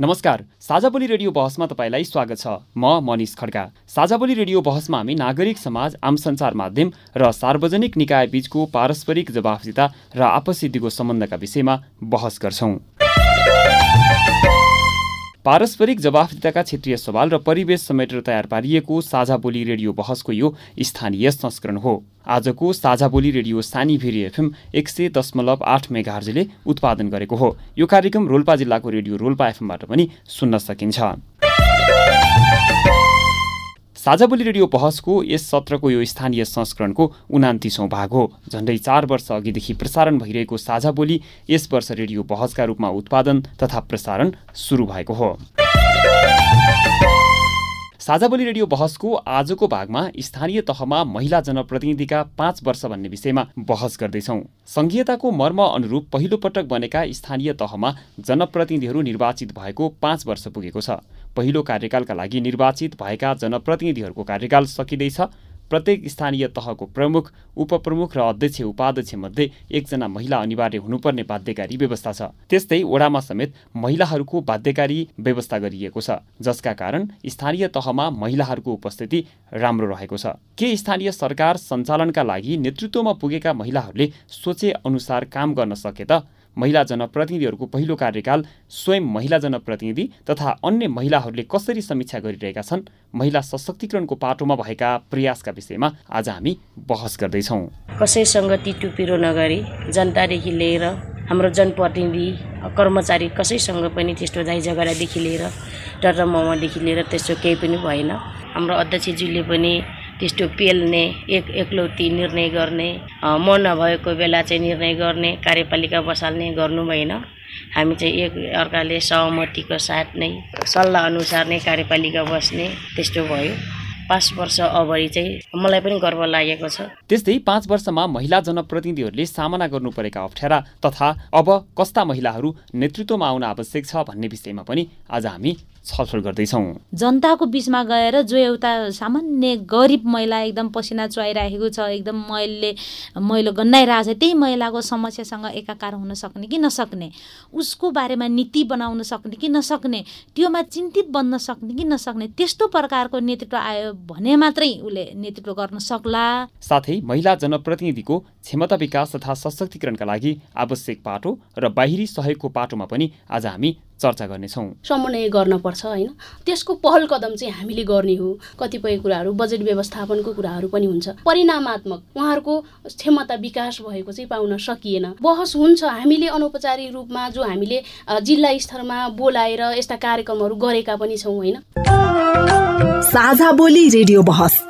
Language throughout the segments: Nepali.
नमस्कार साझाबोली रेडियो बहसमा तपाईँलाई स्वागत छ। म मनिष खड्का साझाबोली रेडियो बहसमा हामी नागरिक समाज आम सञ्चार माध्यम र सार्वजनिक निकाय बीचको पारस्परिक जवाफदिता र आपसी दिगो सम्बन्धका विषयमा बहस गर्छौँ। पारस्परिक जवाफदिताका क्षेत्रीय सवाल र परिवेश समेटेर तयार पारिएको साझा बोली रेडियो बहसको यो स्थानीय संस्करण हो। आजको साझा बोली रेडियो सानी भेरी एफएम एक सय दशमलव आठ मेघार्जीले उत्पादन गरेको हो। यो कार्यक्रम रोल्पा जिल्लाको रेडियो रोल्पा एफएमबाट पनि सुन्न सकिन्छ। साझा बोली रेडियो बहसको यस सत्रको यो स्थानीय संस्करणको उनातिसौँ भाग हो। झन्डै चार वर्ष अघिदेखि प्रसारण भइरहेको साझा बोली यस वर्ष रेडियो बहसका रूपमा उत्पादन तथा प्रसारण सुरु भएको हो। साझा बोली रेडियो बहसको आजको भागमा स्थानीय तहमा महिला जनप्रतिनिधिका पाँच वर्ष भन्ने विषयमा बहस गर्दैछौँ। सङ्घीयताको मर्म अनुरूप पहिलो पटक बनेका स्थानीय तहमा जनप्रतिनिधिहरू निर्वाचित भएको पाँच वर्ष पुगेको छ। पहिलो कार्यकालका लागि निर्वाचित भएका जनप्रतिनिधिहरूको कार्यकाल सकिँदैछ। प्रत्येक स्थानीय तहको प्रमुख उपप्रमुख र अध्यक्ष उपाध्यक्ष मध्ये एकजना महिला अनिवार्य हुनुपर्ने बाध्यकारी व्यवस्था छ। त्यस्तै ओडामा समेत महिलाहरूको बाध्यकारी व्यवस्था गरिएको छ जसका कारण स्थानीय तहमा महिलाहरूको उपस्थिति राम्रो रहेको छ। के स्थानीय सरकार सञ्चालनका लागि नेतृत्वमा पुगेका महिलाहरूले सोचे अनुसार काम गर्न सके त? महिला जनप्रतिनिधिहरूको पहिलो कार्यकाल स्वयं महिला जनप्रतिनिधि तथा अन्य महिलाहरूले कसरी समीक्षा गरिरहेका छन् महिला सशक्तिकरणको पाटोमा भएका प्रयासका विषयमा आज हामी बहस गर्दैछौँ। कसैसँग तिटुपिरो नगरी जनतादेखि लिएर हाम्रो जनप्रतिनिधि कर्मचारी कसैसँग पनि त्यस्तो दाइ झगडादेखि लिएर डर मोमोदेखि लिएर त्यस्तो केही पनि भएन। हाम्रो अध्यक्षज्यूले पनि त्यस्तो पेल्ने एक एकलौटी निर्णय गर्ने म नभएको बेला चाहिँ निर्णय गर्ने कार्यपालिका बसाल्ने गर्नु भएन। हामी चाहिँ एक अर्काले सहमतिको साथ नै सल्लाह अनुसार नै कार्यपालिका बस्ने त्यस्तो भयो। पाँच वर्ष अगाडि चाहिँ मलाई पनि गर्व लागेको छ। त्यस्तै पाँच वर्षमा महिला जनप्रतिनिधिहरूले सामना गर्नु परेका अप्ठ्यारा तथा अब कस्ता महिलाहरू नेतृत्वमा आउन आवश्यक छ भन्ने विषयमा पनि आज हामी छलफल गर्दैछौँ। जनताको बिचमा गएर जो एउटा सामान्य गरिब महिला एकदम पसिना चुहाइराखेको छ एकदम मैले मैलो गन्नाइरहेको छ त्यही महिलाको समस्यासँग एकाकार हुन सक्ने कि नसक्ने? उसको बारेमा नीति बनाउन सक्ने कि नसक्ने? त्योमा चिन्तित बन्न सक्ने कि नसक्ने? त्यस्तो प्रकारको नेतृत्व आयो भने मात्रै उसले नेतृत्व गर्न सक्ला। साथै महिला जनप्रतिनिधिको क्षमता विकास तथा सशक्तिकरणका लागि आवश्यक पाटो र बाहिरी सहयोगको पाटोमा पनि आज हामी चर्चा गर्नेछौँ समन्वय गर्नपर्छ होइन? त्यसको पहल कदम चाहिँ हामीले गर्ने हो। कतिपय कुराहरू बजेट व्यवस्थापनको कुराहरू पनि हुन्छ। परिणामात्मक उहाँहरूको क्षमता विकास भएको चाहिँ पाउन सकिएन। बहस हुन्छ हामीले अनौपचारिक रूपमा जो हामीले जिल्ला स्तरमा बोलाएर यस्ता कार्यक्रमहरू गरेका पनि छौँ होइन? साझा बोली रेडियो बहस।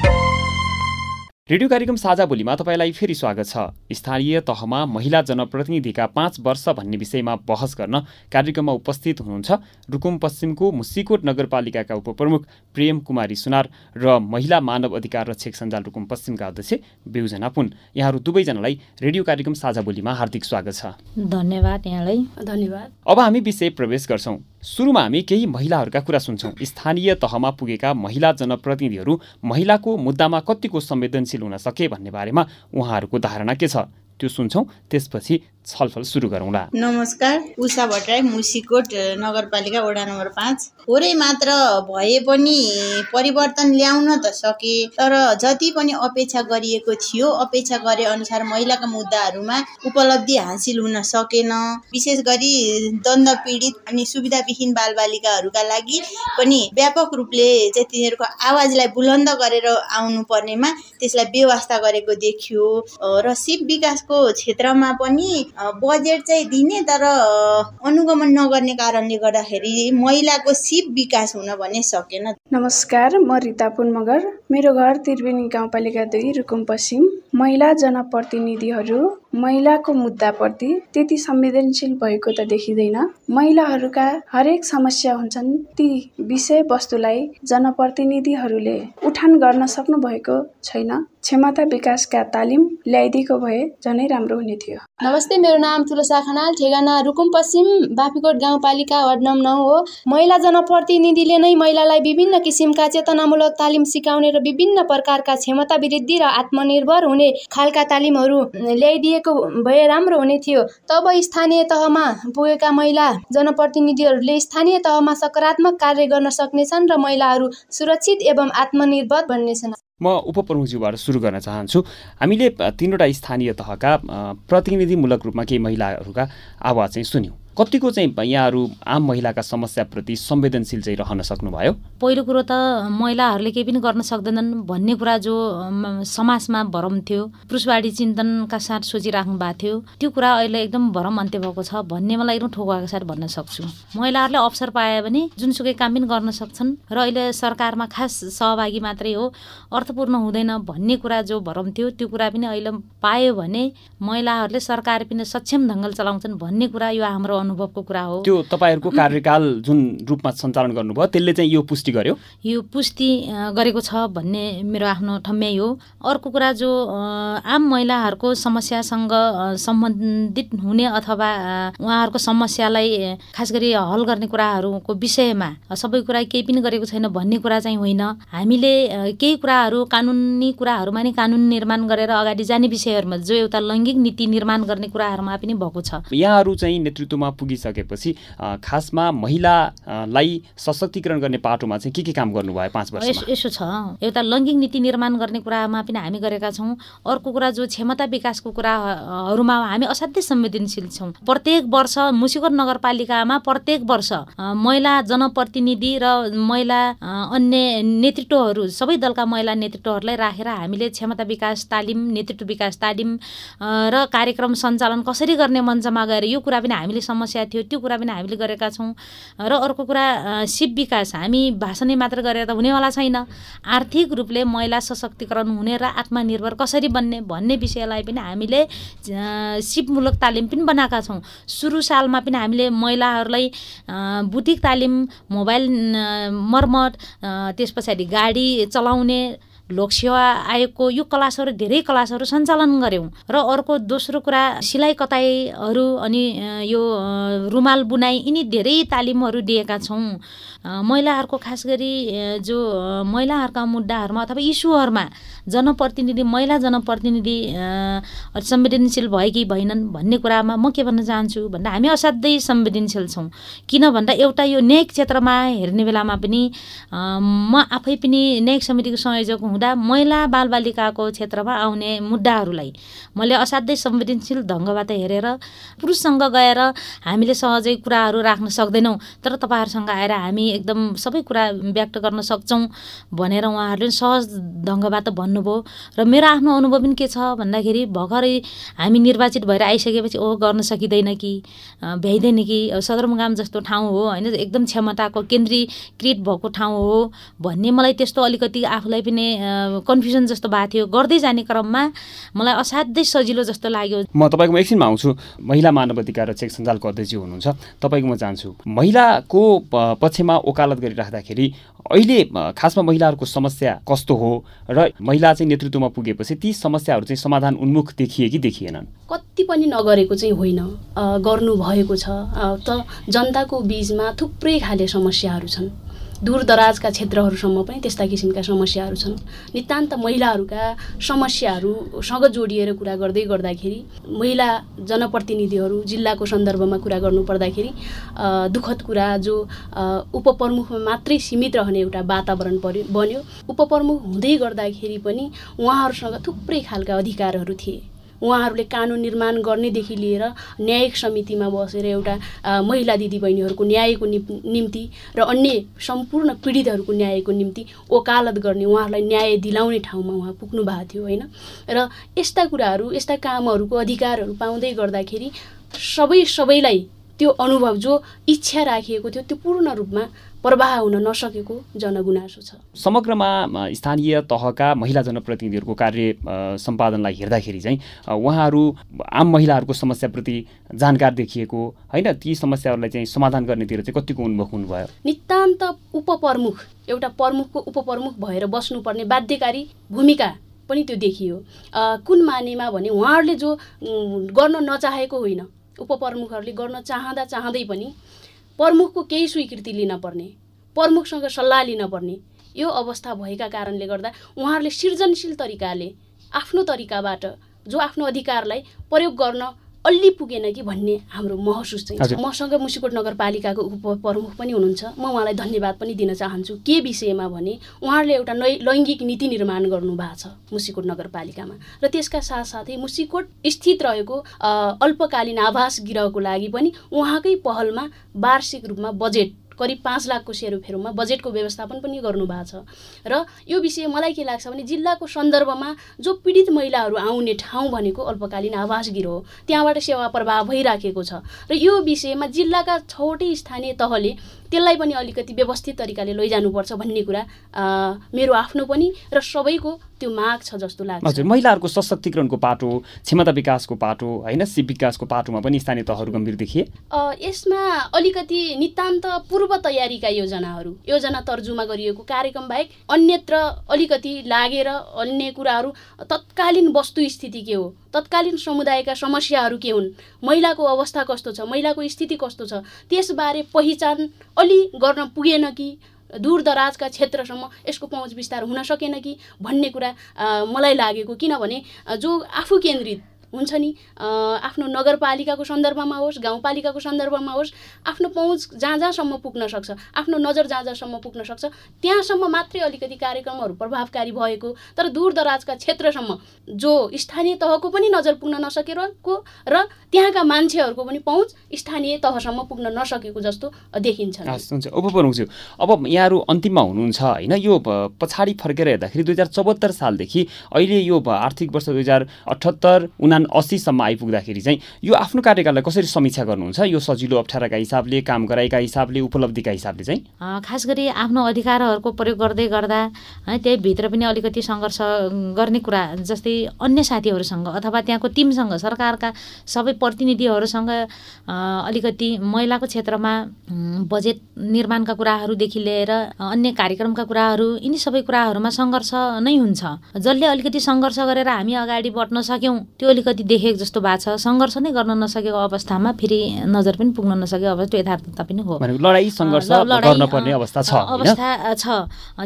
रेडियो कार्यक्रम साझा बोलीमा तपाईँलाई फेरि स्वागत छ। स्थानीय तहमा महिला जनप्रतिनिधिका पाँच वर्ष भन्ने विषयमा बहस गर्न कार्यक्रममा उपस्थित हुनुहुन्छ रुकुम पश्चिमको मुसिकोट नगरपालिकाका उपप्रमुख प्रेम कुमारी सुनार र महिला मानव अधिकार रक्षक सञ्जाल रुकुम पश्चिमका अध्यक्ष बेउजना पुन। यहाँहरू दुवैजनालाई रेडियो कार्यक्रम साझा बोलीमा हार्दिक स्वागत छ। धन्यवाद यहाँलाई। धन्यवाद। अब हामी विषय प्रवेश गर्छौँ। सुरुमा हामी केही महिलाहरूका कुरा सुन्छौँ। स्थानीय तहमा पुगेका महिला जनप्रतिनिधिहरू महिलाको मुद्दामा कतिको संवेदनशील हुन सके भन्ने बारेमा उहाँहरूको धारणा के छ? त्यो सुन्छौँ। त्यसपछि छलफल सुरु गरौँला। नमस्कार उषा भट्टराई मुसिकोट नगरपालिका वडा नम्बर पाँच। थोरै मात्र भए पनि परिवर्तन ल्याउन त सके तर जति पनि अपेक्षा गरिएको थियो अपेक्षा गरे अनुसार महिलाका मुद्दाहरूमा उपलब्धि हासिल हुन सकेन। विशेष गरी दण्ड पीडित अनि सुविधाविहीन बालबालिकाहरूका लागि पनि व्यापक रूपले चाहिँ तिनीहरूको आवाजलाई बुलन्द गरेर आउनु पर्नेमा त्यसलाई व्यवस्था गरेको देखियो। र सिप विकासको क्षेत्रमा पनि बजेट चाहिँ दिने तर अनुगमन नगर्ने कारणले गर्दाखेरि महिलाको सिप विकास हुन भने सकेन। नमस्कार म रिता पुन मगर मेरो घर त्रिवेणी गाउँपालिका दुई रुकुम पश्चिम। महिला जनप्रतिनिधिहरू महिलाको मुद्दाप्रति त्यति संवेदनशील भएको त देखिँदैन। महिलाहरूका हरेक समस्या हुन्छन् ती विषयवस्तुलाई जनप्रतिनिधिहरूले उठान गर्न सक्नु भएको छैन। क्षमता विकासका तालिम ल्याइदिएको भए झनै राम्रो हुने थियो। नमस्ते मेरो नाम तुलसा खनाल ठेगाना रुकुम पश्चिम बाफीकोट गाउँपालिका वार्ड नम्बर नौ हो। महिला जनप्रतिनिधिले नै महिलालाई विभिन्न किसिमका चेतनामूलक तालिम सिकाउने र विभिन्न प्रकारका क्षमता वृद्धि र आत्मनिर्भर हुने खालका तालिमहरू ल्याइदिएको भए राम्रो हुने थियो। तब स्थानीय तहमा पुगेका महिला जनप्रतिनिधिहरूले स्थानीय तहमा सकारात्मक कार्य गर्न सक्नेछन् र महिलाहरू सुरक्षित एवं आत्मनिर्भर बन्नेछन्। म उपप्रमुखज्यूबाट सुरु गर्न चाहन्छु। हामीले तिनवटा स्थानीय तहका प्रतिनिधिमूलक रूपमा केही महिलाहरूका आवाज चाहिँ सुन्यौँ। कतिको चाहिँ यहाँहरू आम महिलाका समस्याप्रति संवेदनशील चाहिँ रहन सक्नुभयो? पहिलो कुरो त महिलाहरूले केही पनि गर्न सक्दैनन् भन्ने कुरा जो समाजमा भरम थियो पुरुषवाडी चिन्तनका साथ सोचिराख्नु भएको थियो त्यो कुरा अहिले एकदम भरम अन्त्य भएको छ भन्ने मलाई एकदम ठोकुवाको साथ भन्न सक्छु। महिलाहरूले अवसर पाए भने जुनसुकै काम पनि गर्न सक्छन् र अहिले सरकारमा खास सहभागी मात्रै हो अर्थपूर्ण हुँदैन भन्ने कुरा जो भरम थियो त्यो कुरा पनि अहिले पायो भने महिलाहरूले सरकार पनि सक्षम ढङ्गले चलाउँछन् भन्ने कुरा यो हाम्रो अनुभवको कुरा हो। त्यो तपाईँहरूको कार्यकाल जुन रूपमा सञ्चालन गर्नुभयो त्यसले चाहिँ यो पुष्टि गर्यो? यो पुष्टि गरेको छ भन्ने मेरो आफ्नो ठम्याइ हो। अर्को कुरा जो आम महिलाहरूको समस्यासँग सम्बन्धित हुने अथवा उहाँहरूको समस्यालाई खास गरी हल गर्ने कुराहरूको विषयमा सबै कुरा केही पनि गरेको छैन भन्ने कुरा चाहिँ होइन। हामीले केही कुराहरू कानुनी कुराहरूमा नै कानुन निर्माण गरेर अगाडि जाने विषयहरूमा जो एउटा लैङ्गिक नीति निर्माण गर्ने कुराहरूमा पनि भएको छ। यहाँहरू चाहिँ नेतृत्वमा पुगिसकेपछि खासमा महिलालाई सशक्तिकरण गर्ने पाटोमा चाहिँ के के काम गर्नुभयो पाँच वर्ष यसो छ। एउटा लैङ्गिक नीति निर्माण गर्ने कुरामा पनि हामी गरेका छौँ। अर्को कुरा जो क्षमता विकासको कुराहरूमा हामी असाध्यै संवेदनशील छौँ। प्रत्येक वर्ष मुसिकोट नगरपालिकामा प्रत्येक वर्ष महिला जनप्रतिनिधि र महिला अन्य नेतृत्वहरू सबै दलका महिला नेतृत्वहरूलाई राखेर हामीले क्षमता विकास तालिम नेतृत्व विकास तालिम र कार्यक्रम सञ्चालन कसरी गर्ने मञ्चमा गएर यो कुरा पनि हामीले समस्या थियो त्यो कुरा पनि हामीले गरेका छौँ। र अर्को कुरा सिप विकास हामी भाषणै मात्र गरेर त हुनेवाला छैन। आर्थिक रूपले महिला सशक्तिकरण हुने र आत्मनिर्भर कसरी बन्ने भन्ने विषयलाई पनि हामीले सिपमूलक तालिम पनि बनाएका छौँ। सुरु सालमा पनि हामीले महिलाहरूलाई बुटिक तालिम मोबाइल मर्मत त्यस पछाडि गाडी चलाउने लोकसेवा आयोगको यो क्लासहरू धेरै क्लासहरू सञ्चालन गऱ्यौँ र अर्को दोस्रो कुरा सिलाइ कताइहरू अनि यो रुमाल बुनाइ यिनी धेरै तालिमहरू दिएका छौँ। महिलाहरूको खास गरी जो महिलाहरूका मुद्दाहरूमा अथवा इस्युहरूमा जनप्रतिनिधि महिला जनप्रतिनिधि संवेदनशील भए कि भएनन् भन्ने कुरामा म के भन्न चाहन्छु भन्दा हामी असाध्यै संवेदनशील छौँ। किन भन्दा एउटा यो न्यायिक क्षेत्रमा हेर्ने बेलामा पनि म आफै पनि न्यायिक समितिको संयोजक हुँदा महिला बालबालिकाको क्षेत्रमा आउने मुद्दाहरूलाई मैले असाध्यै संवेदनशील ढङ्गबाट हेरेर पुरुषसँग गएर हामीले सहजै कुराहरू राख्न सक्दैनौँ। तर तपाईँहरूसँग आएर हामी एकदम सबै कुरा व्यक्त गर्न सक्छौँ भनेर उहाँहरूले सहज ढङ्गबाट भन्नुभयो? र मेरो आफ्नो अनुभव पनि के छ भन्दाखेरि भर्खरै हामी निर्वाचित भएर आइसकेपछि ओ गर्न सकिँदैन कि? भ्याइँदैन कि? सदरमुगाम जस्तो ठाउँ हो होइन? एकदम क्षमताको केन्द्रीकृत भएको ठाउँ हो। भन्ने मलाई त्यस्तो अलिकति आफूलाई पनि कन्फ्युजन जस्तो भएको थियो। गर्दै जाने क्रममा मलाई असाध्यै सजिलो जस्तो लाग्यो। म तपाईँकोमा एकछिनमा आउँछु। महिला मानव अधिकार रक्षक सञ्जालको अध्यक्ष हुनुहुन्छ। तपाईँको म चाहन्छु महिलाको पक्षमा वकालत गरिराख्दाखेरि अहिले खासमा महिलाहरूको समस्या कस्तो हो? र महिला चाहिँ नेतृत्वमा पुगेपछि ती समस्याहरू चाहिँ समाधान उन्मुख देखिए कि देखिएनन्? कति पनि नगरेको चाहिँ होइन। गर्नु भएको छ। त जनताको बिचमा थुप्रै खाले समस्याहरू छन्। दूरदराजका क्षेत्रहरूसम्म पनि त्यस्ता किसिमका समस्याहरू छन्। नितान्त महिलाहरूका समस्याहरूसँग जोडिएर कुरा गर्दै गर्दाखेरि महिला जनप्रतिनिधिहरू जिल्लाको सन्दर्भमा कुरा गर्नु पर्दाखेरि दुःखद कुरा जो उपप्रमुखमा मात्रै सीमित रहने एउटा वातावरण पर्यो बन्यो। उपप्रमुख हुँदै गर्दाखेरि पनि उहाँहरूसँग थुप्रै खालका अधिकारहरू थिए। उहाँहरूले कानुन निर्माण गर्नेदेखि लिएर न्यायिक समितिमा बसेर एउटा महिला दिदीबहिनीहरूको न्यायको निम्ति र अन्य सम्पूर्ण पीडितहरूको न्यायको निम्ति ओकालत गर्ने उहाँहरूलाई न्याय दिलाउने ठाउँमा उहाँ पुग्नु भएको थियो होइन? र यस्ता कुराहरू यस्ता कामहरूको अधिकारहरू पाउँदै गर्दाखेरि सबै सबैलाई त्यो अनुभव जो इच्छा राखिएको थियो त्यो पूर्ण रूपमा प्रवाह हुन नसकेको जनगुनासो छ। समग्रमा स्थानीय तहका महिला जनप्रतिनिधिहरूको कार्य सम्पादनलाई हेर्दाखेरि चाहिँ उहाँहरू आम महिलाहरूको समस्याप्रति जानकार देखिएको होइन? ती समस्याहरूलाई चाहिँ समाधान गर्नेतिर चाहिँ कतिको उन्मुख हुनुभयो? नितान्त उपप्रमुख एउटा प्रमुखको उपप्रमुख भएर बस्नुपर्ने बाध्यकारी भूमिका पनि त्यो देखियो। कुन मानेमा भने उहाँहरूले जो गर्न नचाहेको होइन। उपप्रमुखहरूले गर्न चाहँदा चाहँदै पनि प्रमुखको केही स्वीकृति लिन पर्ने प्रमुखसँग सल्लाह लिन पर्ने यो अवस्था भएका कारणले गर्दा उहाँहरूले सृजनशील तरिकाले आफ्नो तरिकाबाट जो आफ्नो अधिकारलाई प्रयोग गर्न अलि पुगेन कि भन्ने हाम्रो महसुस चाहिँ मसँग मुसिकोट नगरपालिकाको उप प्रमुख पनि हुनुहुन्छ। म उहाँलाई धन्यवाद पनि दिन चाहन्छु। के विषयमा भने उहाँहरूले एउटा नै लैङ्गिक नीति निर्माण गर्नु भएको छ मुसिकोट नगरपालिकामा। र त्यसका साथसाथै मुसिकोट स्थित रहेको अल्पकालीन आवास गृहको लागि पनि उहाँकै पहलमा वार्षिक रूपमा बजेट करिब पाँच लाखको सेरोफेरोमा बजेटको व्यवस्थापन पनि गर्नुभएको छ। र यो विषय मलाई के लाग्छ भने जिल्लाको सन्दर्भमा जो पीडित महिलाहरू आउने ठाउँ भनेको अल्पकालीन आवास गृह हो त्यहाँबाट सेवा प्रवाह भइराखेको छ। र यो विषयमा जिल्लाका छवटै स्थानीय तहले त्यसलाई पनि अलिकति व्यवस्थित तरिकाले लैजानुपर्छ भन्ने कुरा मेरो आफ्नो पनि र सबैको त्यो माग छ जस्तो लाग्छ। हजुर महिलाहरूको सशक्तिकरणको पाटो क्षमता विकासको पाटो होइन सिप विकासको पाटोमा पनि स्थानीय तहहरू गम्भीर देखिए। यसमा अलिकति नितान्त पूर्व तयारीका योजनाहरू योजना तर्जुमा गरिएको कार्यक्रम बाहेक अन्यत्र अलिकति लागेर अन्य कुराहरू तत्कालीन वस्तुस्थिति के हो? तत्कालीन समुदायका समस्याहरू के हुन्? महिलाको अवस्था कस्तो छ? महिलाको स्थिति कस्तो छ? त्यसबारे पहिचान अलि गर्न पुगेन कि? दूरदराजका क्षेत्रसम्म यसको पहुँच विस्तार हुन सकेन कि? भन्ने कुरा मलाई लागेको किनभने जो आफू केन्द्रित हुन्छ नि आफ्नो नगरपालिकाको सन्दर्भमा होस् गाउँपालिकाको सन्दर्भमा होस् आफ्नो पहुँच जहाँ जहाँसम्म पुग्न सक्छ आफ्नो नजर जहाँ जहाँसम्म पुग्न सक्छ त्यहाँसम्म मात्रै अलिकति कार्यक्रमहरू प्रभावकारी भएको तर दूरदराजका क्षेत्रसम्म जो स्थानीय तहको पनि नजर पुग्न नसकेको र त्यहाँका मान्छेहरूको पनि पहुँच स्थानीय तहसम्म पुग्न नसकेको जस्तो देखिन्छ हुन्छ। अब यहाँहरू अन्तिममा हुनुहुन्छ होइन? यो पछाडि फर्केर हेर्दाखेरि दुई हजार चौहत्तर सालदेखि अहिले यो आर्थिक वर्ष दुई हजार अठहत्तर उना सन् अस्सीसम्म आइपुग्दाखेरि चाहिँ यो आफ्नो कार्यकाललाई कसरी समीक्षा गर्नुहुन्छ? यो सजिलो अप्ठ्याराका हिसाबले काम गराएका हिसाबले उपलब्धिका हिसाबले चाहिँ? खास गरी आफ्नो अधिकारहरूको प्रयोग गर्दै गर्दा है त्यही भित्र पनि अलिकति सङ्घर्ष गर्ने कुरा जस्तै अन्य साथीहरूसँग अथवा त्यहाँको टिमसँग सरकारका सबै प्रतिनिधिहरूसँग अलिकति महिलाको क्षेत्रमा बजेट निर्माणका कुराहरूदेखि लिएर अन्य कार्यक्रमका कुराहरू यिनी सबै कुराहरूमा सङ्घर्ष नै हुन्छ। जसले अलिकति सङ्घर्ष गरेर हामी अगाडि बढ्न सक्यौँ त्यो अलिकति अलिकति देखेको जस्तो भएको छ। सङ्घर्ष नै गर्न नसकेको अवस्थामा फेरि नजर पनि पुग्न नसकेको अवस्था यथार्थता पनि हो। लडाइँ सङ्घर्ष गर्नुपर्ने अवस्था छ अवस्था छ।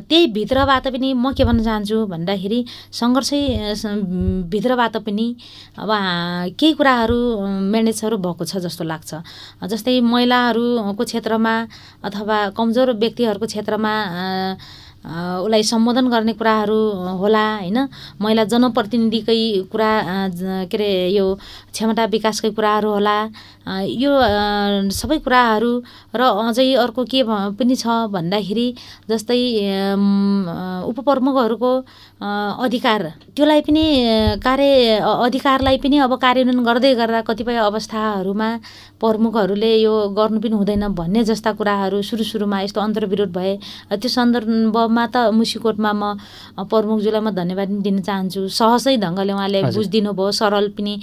त्यही भित्रबाट पनि म के भन्न चाहन्छु भन्दाखेरि सङ्घर्षै भित्रबाट पनि अब केही कुराहरू म्यानेजहरू भएको छ जस्तो लाग्छ। जस्तै महिलाहरूको क्षेत्रमा अथवा कमजोर व्यक्तिहरूको क्षेत्रमा उसलाई सम्बोधन गर्ने कुराहरू होला होइन? महिला जनप्रतिनिधिकै कुरा के अरे यो क्षमता विकासकै कुराहरू होला। यो सबै कुराहरू र अझै अर्को के पनि छ भन्दाखेरि जस्तै उपप्रमुखहरूको अधिकार। त्यसलाई पनि कार्य अधिकारलाई पनि अब कार्यान्वयन गर्दै गर्दा कतिपय अवस्थाहरूमा प्रमुखहरूले यो गर्नु पनि हुँदैन भन्ने जस्ता कुराहरू सुरु सुरुमा यस्तो अन्तर्विरोध भए त्यो सन्दर्भमा त मुसिकोटमा म प्रमुखज्यूलाई म धन्यवाद पनि दिन चाहन्छु। सहजै ढङ्गले उहाँले बुझिदिनु भयो सरल पनि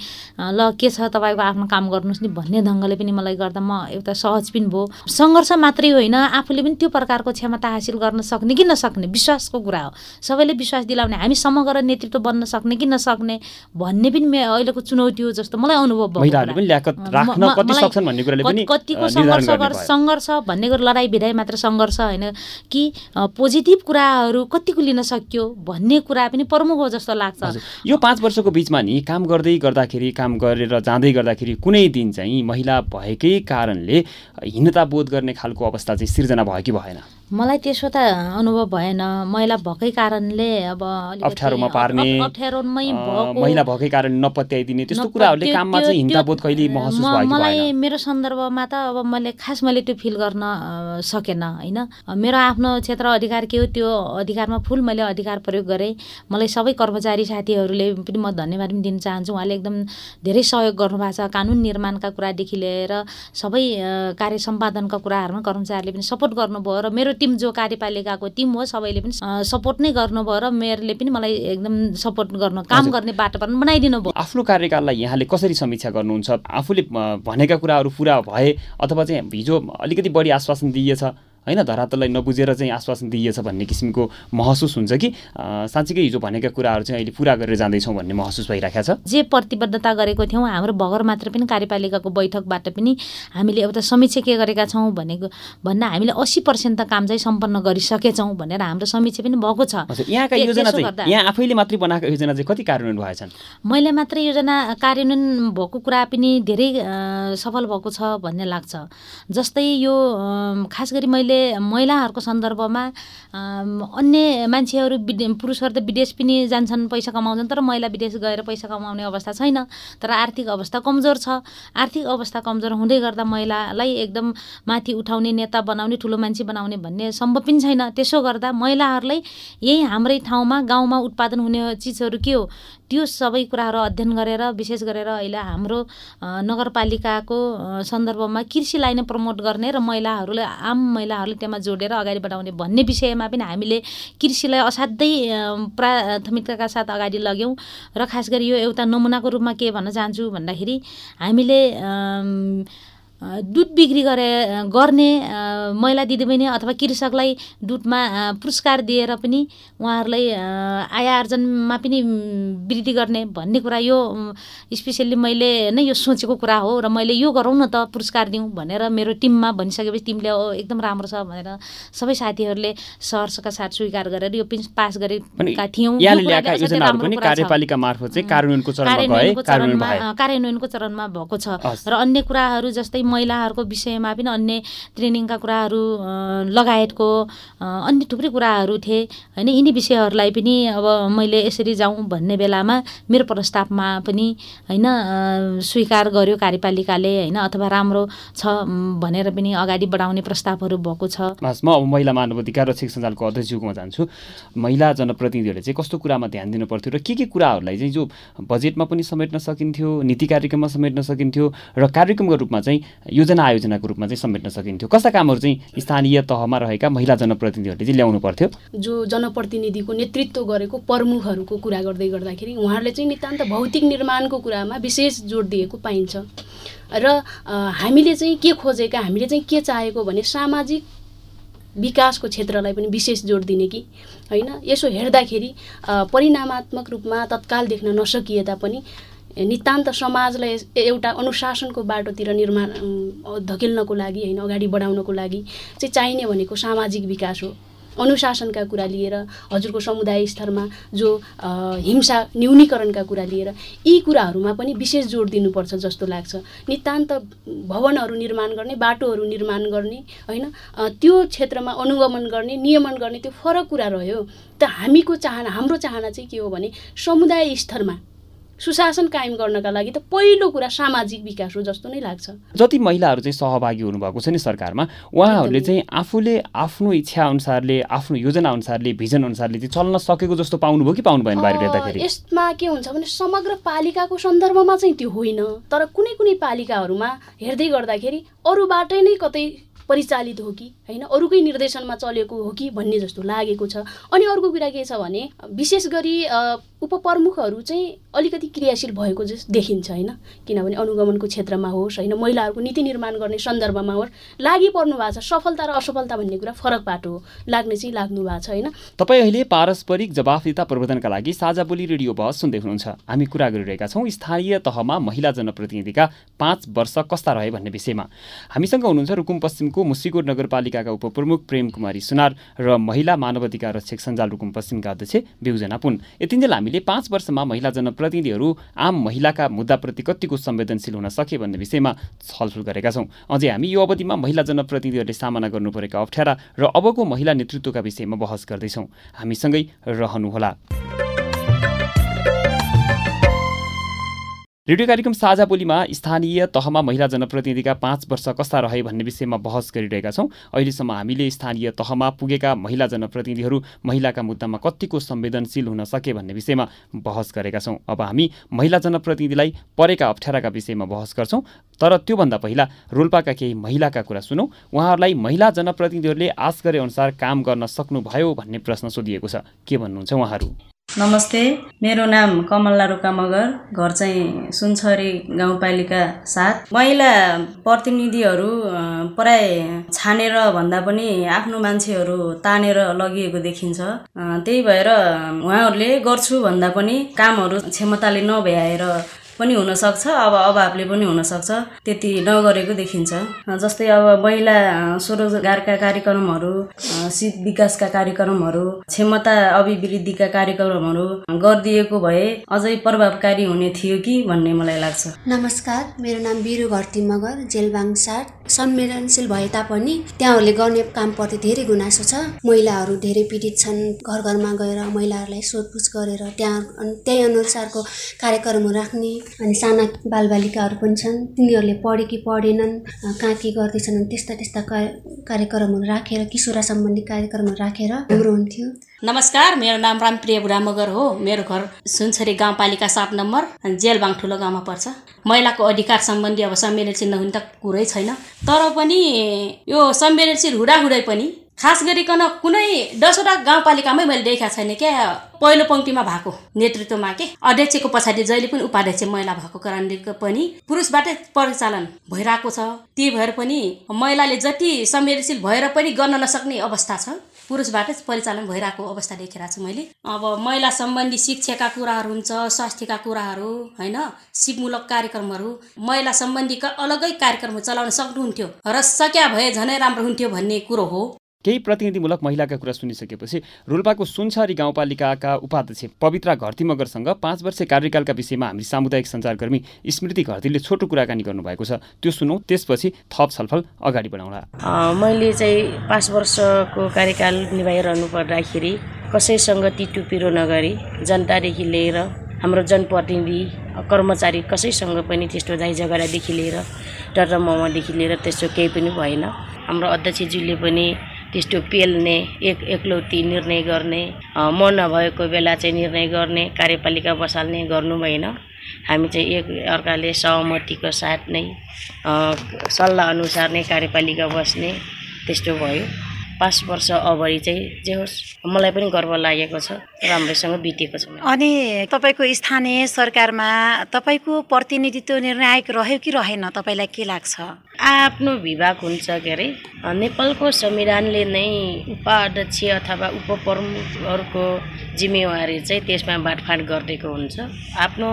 ल के छ तपाईँको आफ्नो काम गर्नुहोस् नि भन्ने ढङ्गले पनि मलाई गर्दा म एउटा सहज पनि भयो सङ्घर्ष मात्रै होइन आफूले पनि त्यो प्रकारको क्षमता हासिल गर्न सक्ने कि नसक्ने विश्वासको कुरा हो। सबैले विश्वास दिलाउने हामी समग्र नेतृत्व बन्न सक्ने कि नसक्ने भन्ने पनि अहिलेको चुनौती हो जस्तो मलाई अनुभव भएको सक्छन् भन्ने कुराले पनि कति- कतिको सङ्घर्ष गर्ने गर भयो। सङ्घर्ष भन्ने कुरो लडाइँ भिडाइ मात्र सङ्घर्ष होइन कि पोजिटिभ कुराहरू कतिको लिन सक्यो भन्ने कुरा पनि प्रमुख हो जस्तो लाग्छ। यो पाँच वर्षको बिचमा नि काम गर्दै गर्दाखेरि काम गरेर जाँदै गर्दाखेरि कुनै दिन चाहिँ महिला भएकै कारणले हीनता बोध गर्ने खालको अवस्था चाहिँ सिर्जना भयो कि भएन? मलाई त्यसो त अनुभव भएन। महिला भएकै कारणले अब अप्ठ्यारोमा अप- पार्ने अप्ठ्यारोमै महिला भएकै। कारण नपत्याइदिने त्यस्तो कुराहरूले काममा चाहिँ हिंता त्यो- बोध कहिले महसुस भयो मलाई मेरो सन्दर्भमा त अब मैले खास मैले त्यो फिल गर्न सकेन होइन? मेरो आफ्नो क्षेत्र अधिकार के हो त्यो अधिकारमा फुल मैले अधिकार प्रयोग गरेँ। मलाई सबै कर्मचारी साथीहरूले पनि म धन्यवाद पनि दिन चाहन्छु। उहाँले एकदम धेरै सहयोग गर्नुभएको छ। कानुन निर्माणका कुरादेखि लिएर सबै कार्य सम्पादनका कुराहरूमा कर्मचारीले पनि सपोर्ट गर्नुभयो। र मेरो टिम जो कार्यपालिकाको टिम हो सबैले पनि सपोर्ट नै गर्नुभयो र मेयरले पनि मलाई एकदम सपोर्ट गर्न काम। गर्ने पनि बनाइदिनु भयो। आफ्नो कार्यकाललाई यहाँले कसरी समीक्षा गर्नुहुन्छ? आफूले भनेका कुराहरू पुरा भए अथवा चाहिँ हिजो अलिकति बढी आश्वासन दिइएछ? होइन धरातललाई नबुझेर चाहिँ आश्वासन दिइएछ भन्ने किसिमको महसुस हुन्छ कि? साँच्चीकै हिजो भनेका कुराहरू चाहिँ अहिले पुरा गरेर जाँदैछौँ भन्ने महसुस भइरहेको छ। जे प्रतिबद्धता गरेको थियौँ हाम्रो भगर मात्र पनि कार्यपालिकाको बैठकबाट पनि हामीले एउटा समीक्षा के गरेका छौँ भनेको भन्दा हामीले अस्सी पर्सेन्ट त काम चाहिँ सम्पन्न गरिसकेछौँ भनेर हाम्रो समीक्षा पनि भएको छ। यहाँका योजना चाहिँ यहाँ आफैले मात्रै बनाएको योजना चाहिँ कति कार्यान्वयन भएछन् मैले मात्र योजना कार्यान्वयन भएको कुरा पनि धेरै सफल भएको छ भन्ने लाग्छ। जस्तै यो खास गरी मैले महिलाहरूको सन्दर्भमा अन्य मान्छेहरू पुरुषहरू त विदेश पनि जान्छन् पैसा कमाउँछन् तर महिला विदेश गएर पैसा कमाउने अवस्था छैन। तर आर्थिक अवस्था कमजोर छ। आर्थिक अवस्था कमजोर हुँदै गर्दा महिलालाई एकदम माथि उठाउने नेता बनाउने ठुलो मान्छे बनाउने भन्ने सम्भव पनि छैन। त्यसो गर्दा महिलाहरूलाई यही हाम्रै ठाउँमा गाउँमा उत्पादन हुने चिजहरू के हो? त्यो सबै कुराहरू अध्ययन गरेर विशेष गरेर अहिले हाम्रो नगरपालिकाको सन्दर्भमा कृषिलाई नै प्रमोट गर्ने र महिलाहरूले आम महिलाहरूले त्यसमा जोडेर अगाडि बढाउने भन्ने विषयमा पनि हामीले कृषिलाई असाध्यै प्राथमिकताका साथ अगाडि लग्यौँ। र खास गरी यो एउटा नमुनाको रूपमा के भन्न चाहन्छु भन्दाखेरि हामीले दुध बिक्री गरे गर्ने महिला दिदीबहिनी अथवा कृषकलाई दुधमा पुरस्कार दिएर पनि उहाँहरूलाई आय आर्जनमा पनि वृद्धि गर्ने भन्ने कुरा यो स्पेसल्ली मैले नै यो सोचेको कुरा हो र मैले यो गरौँ न त पुरस्कार दिउँ भनेर मेरो टिममा भनिसकेपछि टिमले "ओ, एकदम राम्रो छ भनेर सबै साथीहरूले सहर्षका साथ स्वीकार गरेर यो पनि पास गरेका थियौँ। कार्यान्वयनको चरणमा भएको छ। र अन्य कुराहरू जस्तै महिलाहरूको विषयमा पनि अन्य ट्रेनिङका कुराहरू लगायतको अन्य थुप्रै कुराहरू थिए। होइन यिनी विषयहरूलाई पनि अब मैले यसरी जाउँ भन्ने बेलामा मेरो प्रस्तावमा पनि होइन स्वीकार गर्यो कार्यपालिकाले होइन अथवा राम्रो छ भनेर पनि अगाडि बढाउने प्रस्तावहरू भएको छ। म अब महिला मानव अधिकार रक्षक सञ्जालको अध्यक्षज्यूकोमा जान्छु। महिला जनप्रतिनिधिहरूले चाहिँ कस्तो कुरामा ध्यान दिनु पर्थ्यो र के के कुराहरूलाई चाहिँ जो बजेटमा पनि समेट्न सकिन्थ्यो नीति कार्यक्रममा समेट्न सकिन्थ्यो र कार्यक्रमको रूपमा चाहिँ योजना आयोजनाको रूपमा चाहिँ समेट्न सकिन्थ्यो। कस्ता कामहरू चाहिँ स्थानीय तहमा रहेका महिला जनप्रतिनिधिहरूले चाहिँ ल्याउनु पर्थ्यो? जो जनप्रतिनिधिको नेतृत्व गरेको प्रमुखहरूको कुरा गर्दै गर्दाखेरि उहाँहरूले चाहिँ नितान्त भौतिक निर्माणको कुरामा विशेष जोड दिएको पाइन्छ। र हामीले चाहिँ के खोजेका हामीले चाहिँ के चाहेको भने सामाजिक विकासको क्षेत्रलाई पनि विशेष जोड दिने कि? होइन? यसो हेर्दाखेरि परिणामात्मक रूपमा तत्काल देख्न नसकिए तापनि नितान्त समाजलाई एउटा अनुशासनको बाटोतिर निर्माण धकेल्नको लागि होइन अगाडि बढाउनको लागि चाहिँ चाहिने भनेको सामाजिक विकास हो। अनुशासनका कुरा लिएर हजुरको समुदाय स्तरमा जो हिंसा न्यूनीकरणका कुरा लिएर यी कुराहरूमा पनि विशेष जोड दिनुपर्छ जस्तो लाग्छ। नितान्त भवनहरू निर्माण गर्ने बाटोहरू निर्माण गर्ने होइन त्यो क्षेत्रमा अनुगमन गर्ने नियमन गर्ने त्यो फरक कुरा रह्यो। त हामीको चाहना हाम्रो चाहना चाहिँ के हो भने समुदाय स्तरमा सुशासन कायम गर्नका लागि त पहिलो कुरा सामाजिक विकास हो जस्तो नै लाग्छ। जति महिलाहरू चाहिँ सहभागी हुनुभएको छ नि सरकारमा उहाँहरूले। चाहिँ आफूले आफ्नो इच्छा अनुसारले आफ्नो योजना अनुसारले भिजन अनुसारले चाहिँ चल्न सकेको जस्तो पाउनुभयो कि पाउनु भएन बाहिर हेर्दाखेरि यसमा के हुन्छ भने समग्र पालिकाको सन्दर्भमा चाहिँ त्यो होइन। तर कुनै कुनै पालिकाहरूमा हेर्दै गर्दाखेरि अरूबाटै नै कतै परिचालित हो कि होइन? अरूकै निर्देशनमा चलेको हो कि भन्ने जस्तो लागेको छ। अनि अर्को कुरा के छ भने विशेष गरी उपप्रमुखहरू चाहिँ अलिकति क्रियाशील भएको जस्तो देखिन्छ होइन? किनभने अनुगमनको क्षेत्रमा होस् होइन? महिलाहरूको नीति निर्माण गर्ने सन्दर्भमा होस् लागि पर्नु भएको छ सफलता र असफलता भन्ने कुरा फरक बाटो हो। लाग्ने चाहिँ लाग्नु भएको छ होइन? तपाईँ अहिले पारस्परिक जवाफदिता प्रवर्धनका लागि साझा बोली रेडियो बहस सुन्दै हुनुहुन्छ। हामी कुरा गरिरहेका छौँ स्थानीय तहमा महिला जनप्रतिनिधिका पाँच वर्ष कस्ता रहे भन्ने विषयमा। हामीसँग हुनुहुन्छ रुकुम पश्चिमको मुसिकोट नगरपालिकाका उपप्रमुख प्रेम कुमारी सुनार र महिला मानव अधिकार रक्षक सञ्जाल रुकुम पश्चिमका अध्यक्ष बिउजना पुन। यतिन्जेल हामीले पाँच वर्षमा महिला जनप्रतिनिधिहरू आम महिलाका मुद्दाप्रति कतिको संवेदनशील हुन सके भन्ने विषयमा छलफल गरेका छौँ। अझै हामी यो अवधिमा महिला जनप्रतिनिधिहरूले सामना गर्नु परेका अप्ठ्यारा र अबको महिला नेतृत्वका विषयमा बहस गर्दैछौँ। हामीसँगै रहनुहोला। रेडियो कार्यक्रम साझा बोलीमा स्थानीय तहमा महिला जनप्रतिनिधिका पाँच वर्ष कस्ता रहे भन्ने विषयमा बहस गरिरहेका छौँ। अहिलेसम्म हामीले स्थानीय तहमा पुगेका महिला जनप्रतिनिधिहरू महिलाका मुद्दामा कतिको संवेदनशील हुन सके भन्ने विषयमा बहस गरेका छौँ। अब हामी महिला जनप्रतिनिधिलाई परेका अप्ठ्याराका विषयमा बहस गर्छौँ। तर त्योभन्दा पहिला रोल्पाका केही महिलाका कुरा सुनौँ। उहाँहरूलाई महिला जनप्रतिनिधिहरूले आश गरे अनुसार काम गर्न सक्नुभयो भन्ने प्रश्न सोधिएको छ। के भन्नुहुन्छ उहाँहरू? नमस्ते मेरो नाम कमला रुका मगर घर चाहिँ सुनछरी गाउँपालिका सात महिला प्रतिनिधिहरू प्राय छानेर भन्दा पनि आफ्नो मान्छेहरू तानेर लगिएको देखिन्छ। त्यही भएर उहाँहरूले गर्छु भन्दा पनि कामहरू क्षमताले नभ्याएर पनि हुनसक्छ अब अभावले पनि हुनसक्छ। त्यति नगरेको देखिन्छ। जस्तै अब महिला स्वरोजगारका कार्यक्रमहरू सिप विकासका कार्यक्रमहरू क्षमता अभिवृद्धिका कार्यक्रमहरू गरिदिएको भए अझै प्रभावकारी हुने थियो कि भन्ने मलाई लाग्छ। नमस्कार मेरो नाम बिरु घरती मगर जेलबाङ साट संवेदनशील भए तापनि त्यहाँहरूले गर्ने कामप्रति धेरै गुनासो छ। महिलाहरू धेरै पीडित छन्। घर घरमा गएर महिलाहरूलाई सोधपुछ गरेर त्यहाँ त्यही अनुसारको कार्यक्रमहरू राख्ने अनि साना बालबालिकाहरू पनि छन् तिनीहरूले पढे कि पढेनन् कहाँ के गर्दैछन् त्यस्ता त्यस्ता कार्यक्रमहरू राखेर किशोरा सम्बन्धी कार्यक्रमहरू राखेर राम्रो हुन्थ्यो। नमस्कार मेरो नाम रामप्रिय बुढा मगर हो। मेरो घर सुनछरी गाउँपालिका सात नम्बर जेलबाङ ठुलो गाउँमा पर्छ। महिलाको अधिकार सम्बन्धी अब संवेदनशील नहुने त कुरै छैन। तर पनि यो संवेदनशील हुँदाहुँदै पनि खास गरिकन कुनै दसवटा गाउँपालिकामै मैले देखाएको छैन क्या। पहिलो पङ्क्तिमा भएको नेतृत्वमा के? अध्यक्षको पछाडि जहिले पनि उपाध्यक्ष महिला भएको कारणले पनि पुरुषबाटै परिचालन भइरहेको छ। त्यही भएर पनि महिलाले जति संवेदनशील भएर पनि गर्न नसक्ने अवस्था छ। पुरुषबाटै परिचालन भइरहेको अवस्था देखिरहेको छु मैले अब महिला सम्बन्धी शिक्षाका कुराहरू हुन्छ स्वास्थ्यका कुराहरू होइन सिपमूलक कार्यक्रमहरू महिला सम्बन्धीका अलगै कार्यक्रमहरू चलाउन सक्नुहुन्थ्यो। र सक्या भए झनै राम्रो हुन्थ्यो भन्ने कुरो हो। केही प्रतिनिधिमूलक महिलाका कुरा सुनिसकेपछि रोल्पाको सुनछरी गाउँपालिकाका उपाध्यक्ष पवित्रा घरती मगरसँग पाँच वर्ष कार्यकालका विषयमा हामी सामुदायिक सञ्चारकर्मी स्मृति घरतीले छोटो कुराकानी गर्नुभएको छ। त्यो सुनौ त्यसपछि थप छलफल अगाडि बढाउँला। मैले चाहिँ पाँच वर्षको कार्यकाल निभाइरहनु पर्दाखेरि कसैसँग तिटुपिरो नगरी जनतादेखि लिएर हाम्रो जनप्रतिनिधि कर्मचारी कसैसँग पनि त्यस्तो दाइ झगडादेखि लिएर डर मोमोदेखि लिएर त्यस्तो केही पनि भएन। हाम्रो अध्यक्षज्यूले पनि त्यस्तो पेल्ने एक एकलौटी निर्णय गर्ने म नभएको बेला चाहिँ निर्णय गर्ने कार्यपालिका बसाल्ने गर्नु भएन। हामी चाहिँ एक अर्काले सहमतिको साथ नै सल्लाह अनुसार नै कार्यपालिका बस्ने त्यस्तो भयो। पाँच वर्ष अगाडि चाहिँ जे होस् मलाई पनि गर्व लागेको छ राम्रैसँग बितेको छ अनि तपाईँको स्थानीय सरकारमा तपाईँको प्रतिनिधित्व निर्णायक रह्यो कि रहेन? तपाईँलाई के लाग्छ? आफ्नो विभाग हुन्छ के अरे नेपालको संविधानले नै उपाध्यक्ष अथवा उपप्रमुखहरूको जिम्मेवारी चाहिँ त्यसमा बाँडफाँड गरिदिएको हुन्छ। आफ्नो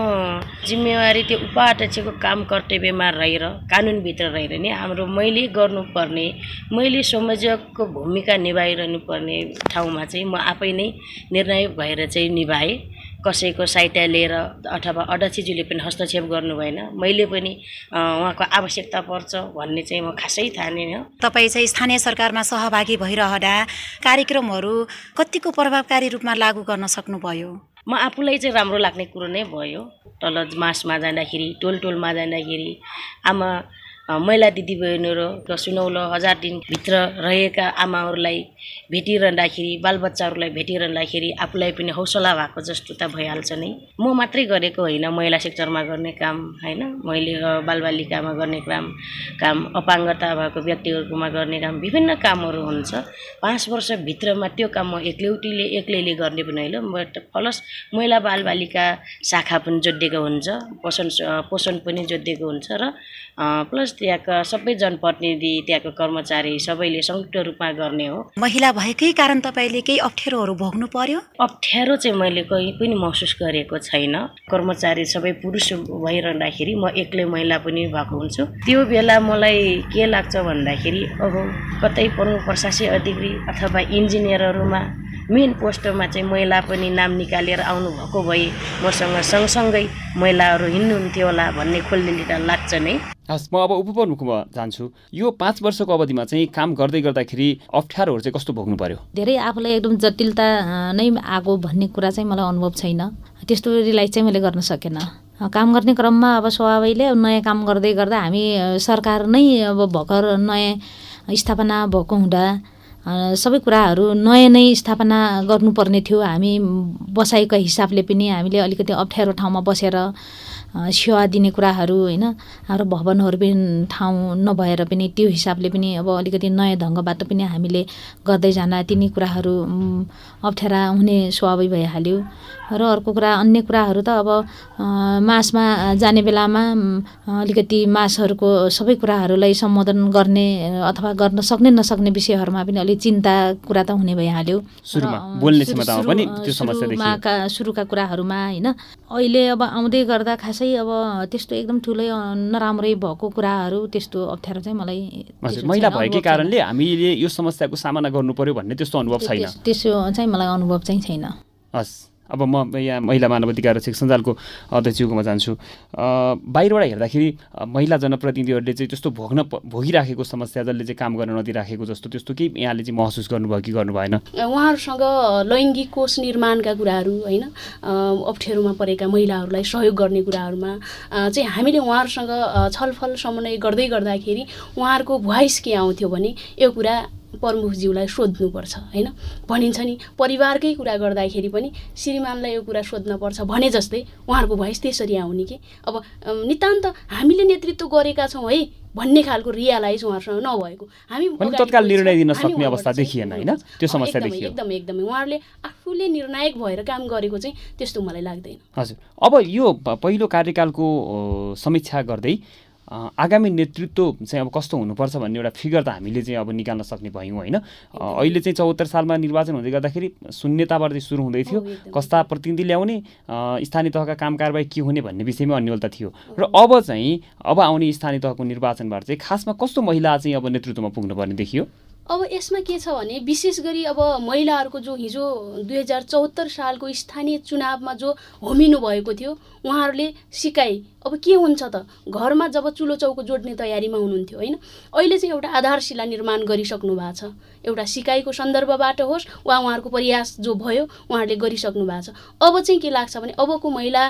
जिम्मेवारी त्यो उपाध्यक्षको काम कर्तव्यमा रहेर कानुनभित्र रहेर नै हाम्रो मैले गर्नुपर्ने मैले संयोजकको भूमिका निभाइरहनु पर्ने ठाउँमा चाहिँ म आफै नै निर्णय भएर चाहिँ निभाएँ। कसैको सहायता लिएर अथवा अध्यक्षज्यूले पनि हस्तक्षेप गर्नु भएन। मैले पनि उहाँको आवश्यकता पर्छ भन्ने चाहिँ म खासै ठानेन तपाईँ चाहिँ स्थानीय सरकारमा सहभागी भइरहँदा कार्यक्रमहरू कतिको प्रभावकारी रूपमा लागू गर्न सक्नुभयो? म आफूलाई चाहिँ राम्रो लाग्ने कुरो नै भयो। तल मासमा जाँदाखेरि टोल टोलमा जाँदाखेरि आमा महिला दिदीबहिनीहरू र सुनौलो हजार दिनभित्र रहेका आमाहरूलाई भेटिरहँदाखेरि बालबच्चाहरूलाई भेटिरहँदाखेरि आफूलाई पनि हौसला भएको जस्तो त भइहाल्छ नै। म मात्रै गरेको होइन महिला सेक्टरमा गर्ने काम होइन? मैले बालबालिकामा गर्ने काम काम अपाङ्गता भएको व्यक्तिहरूकोमा गर्ने काम विभिन्न कामहरू हुन्छ। पाँच वर्षभित्रमा त्यो काम म एक्लौटीले एक्लैले गर्ने पनि होइन। बट प्लस महिला बालबालिका शाखा पनि जोडिएको हुन्छ पोषण पोषण पनि जोडिएको हुन्छ र प्लस त्यहाँका सबै जनप्रतिनिधि त्यहाँको कर्मचारी सबैले संयुक्त रूपमा गर्ने हो। महिला भएकै कारण तपाईँले केही अप्ठ्यारोहरू भोग्नु पर्यो? अप्ठ्यारो चाहिँ मैले कहीँ पनि महसुस गरेको छैन। कर्मचारी सबै पुरुष भइरहँदाखेरि म एक्लै महिला पनि भएको हुन्छु। त्यो बेला मलाई के लाग्छ भन्दाखेरि अब कतै प्रमुख प्रशासी अधिकारी अथवा इन्जिनियरहरूमा मेन पोस्टमा चाहिँ महिला पनि नाम निकालेर आउनुभएको भए मसँग सँगसँगै महिलाहरू हिँड्नुहुन्थ्यो होला भन्ने खोल्ने लाग्छ नै। हस् म अब उपप्रमुखमा जान्छु। यो पाँच वर्षको अवधिमा चाहिँ काम गर्दै गर्दाखेरि अप्ठ्यारोहरू चाहिँ कस्तो भोग्नु पर्यो? धेरै आफूलाई एकदम जटिलता नै आएको भन्ने कुरा चाहिँ मलाई अनुभव छैन। त्यस्तो रिलाइज चाहिँ मैले गर्न सकेन। काम गर्ने क्रममा अब स्वाभाविकले नयाँ काम गर्दै गर्दा हामी सरकार नै अब भर्खर नयाँ स्थापना भएको हुँदा सबै कुराहरू नयाँ नै स्थापना गर्नुपर्ने थियो। हामी बसाइको हिसाबले पनि हामीले अलिकति अप्ठ्यारो ठाउँमा बसेर सेवा दिने कुराहरू होइन? हाम्रो भवनहरू पनि ठाउँ नभएर पनि त्यो हिसाबले पनि अब अलिकति नयाँ ढङ्गबाट पनि हामीले गर्दै जाँदा तिनी कुराहरू अप्ठ्यारा हुने स्वाभाविक भइहाल्यो। र अर्को कुरा अन्य कुराहरू त अब मासमा जाने बेलामा अलिकति मासहरूको सबै कुराहरूलाई सम्बोधन गर्ने अथवा गर्न सक्ने नसक्ने विषयहरूमा पनि अलिक चिन्ता कुरा त हुने भइहाल्यो। सुरुका कुराहरूमा होइन? अहिले अब आउँदै गर्दा खासै अब त्यस्तो एकदम ठुलै नराम्रै भएको कुराहरू त्यस्तो अप्ठ्यारो चाहिँ मलाई महिला भएकै कारणले हामीले यो समस्याको सामना गर्नु पर्यो भन्ने त्यस्तो अनुभव छैन। त्यसो चाहिँ मलाई अनुभव चाहिँ छैन। हस्। अब म यहाँ महिला मानव अधिकार रक्षक सञ्जालको अध्यक्षकोमा जान्छु। बाहिरबाट हेर्दाखेरि महिला जनप्रतिनिधिहरूले चाहिँ त्यस्तो भोग्न भोगिराखेको समस्या जसले चाहिँ काम गर्न नदिइराखेको जस्तो त्यस्तो केही यहाँले चाहिँ महसुस गर्नुभयो कि गर्नु भएन उहाँहरूसँग लैङ्गिक कोष निर्माणका कुराहरू होइन अप्ठ्यारोमा परेका महिलाहरूलाई सहयोग गर्ने कुराहरूमा चाहिँ हामीले उहाँहरूसँग छलफल समन्वय गर्दै गर्दाखेरि उहाँहरूको भोइस के आउँथ्यो भने यो कुरा प्रमुखज्यूलाई सोध्नुपर्छ होइन? भनिन्छ नि परिवारकै कुरा गर्दाखेरि पनि श्रीमानलाई यो कुरा सोध्नुपर्छ भने जस्तै उहाँहरूको भोइस त्यसरी आउने कि? अब नितान्त हामीले नेतृत्व गरेका छौँ है भन्ने खालको रियालाइज उहाँहरूसँग नभएको। हामी तत्काल निर्णय दिन सक्ने अवस्था देखिएन होइन? त्यो समस्या देखियो। एकदमै एकदमै। उहाँहरूले आफूले निर्णायक भएर काम गरेको चाहिँ त्यस्तो मलाई लाग्दैन। हजुर। अब यो पहिलो कार्यकालको समीक्षा गर्दै आगामी नेतृत्व चाहिँ अब कस्तो हुनुपर्छ भन्ने एउटा फिगर त हामीले चाहिँ अब निकाल्न सक्ने भयौँ होइन? अहिले चाहिँ चौहत्तर सालमा निर्वाचन हुँदै गर्दाखेरि शून्यताबाट चाहिँ सुरु हुँदै थियो। कस्ता प्रतिनिधि ल्याउने स्थानीय तहका काम कारवाही के हुने भन्ने विषयमा अन्यलता थियो। र अब चाहिँ अब आउने स्थानीय तहको निर्वाचनबाट चाहिँ खासमा कस्तो महिला चाहिँ अब नेतृत्वमा पुग्नुपर्ने देखियो? अब यसमा के छ भने विशेष गरी अब महिलाहरूको जो हिजो दुई हजार चौहत्तर सालको स्थानीय चुनावमा जो होमिनु भएको थियो उहाँहरूले सिकाइ अब के हुन्छ त? घरमा जब चुलो चौको जोड्ने तयारीमा हुनुहुन्थ्यो होइन? अहिले चाहिँ एउटा आधारशिला निर्माण गरिसक्नु भएको छ। एउटा सिकाइको सन्दर्भबाट होस् वा उहाँहरूको प्रयास जो भयो उहाँहरूले गरिसक्नु भएको छ। अब चाहिँ के लाग्छ भने अबको महिला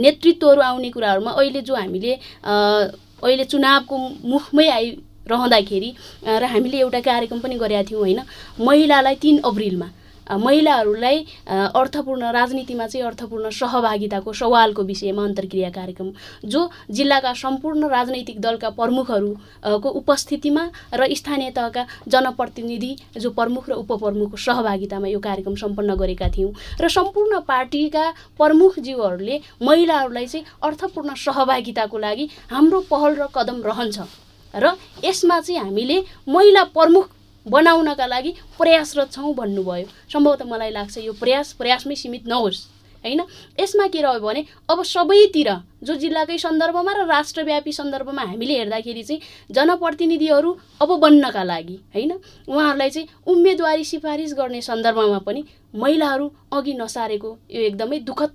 नेतृत्वहरू आउने कुराहरूमा अहिले जो हामीले अहिले चुनावको मुखमै आइ रहँदाखेरि र हामीले एउटा कार्यक्रम पनि गरेका थियौँ होइन? महिलालाई तिन अप्रिलमा। महिलाहरूलाई अर्थपूर्ण राजनीतिमा चाहिँ अर्थपूर्ण सहभागिताको सवालको विषयमा अन्तर्क्रिया कार्यक्रम जो जिल्लाका सम्पूर्ण राजनैतिक दलका प्रमुखहरूको उपस्थितिमा र स्थानीय तहका जनप्रतिनिधि जो प्रमुख र उपप्रमुखको सहभागितामा यो कार्यक्रम सम्पन्न गरेका थियौँ। र सम्पूर्ण पार्टीका प्रमुखज्यूहरूले महिलाहरूलाई चाहिँ अर्थपूर्ण सहभागिताको लागि हाम्रो पहल र कदम रहन्छ। र यसमा चाहिँ हामीले महिला प्रमुख बनाउनका लागि प्रयासरत छौँ भन्नुभयो। सम्भवतः मलाई लाग्छ यो प्रयास प्रयासमै सीमित नहोस् होइन? यसमा के रह्यो भने अब सबैतिर जो जिल्लाकै सन्दर्भमा र राष्ट्रव्यापी सन्दर्भमा हामीले हेर्दाखेरि चाहिँ जनप्रतिनिधिहरू अब बन्नका लागि होइन? उहाँहरूलाई चाहिँ उम्मेदवारी सिफारिस गर्ने सन्दर्भमा पनि महिलाहरू अघि नसारेको यो एकदमै दुःखद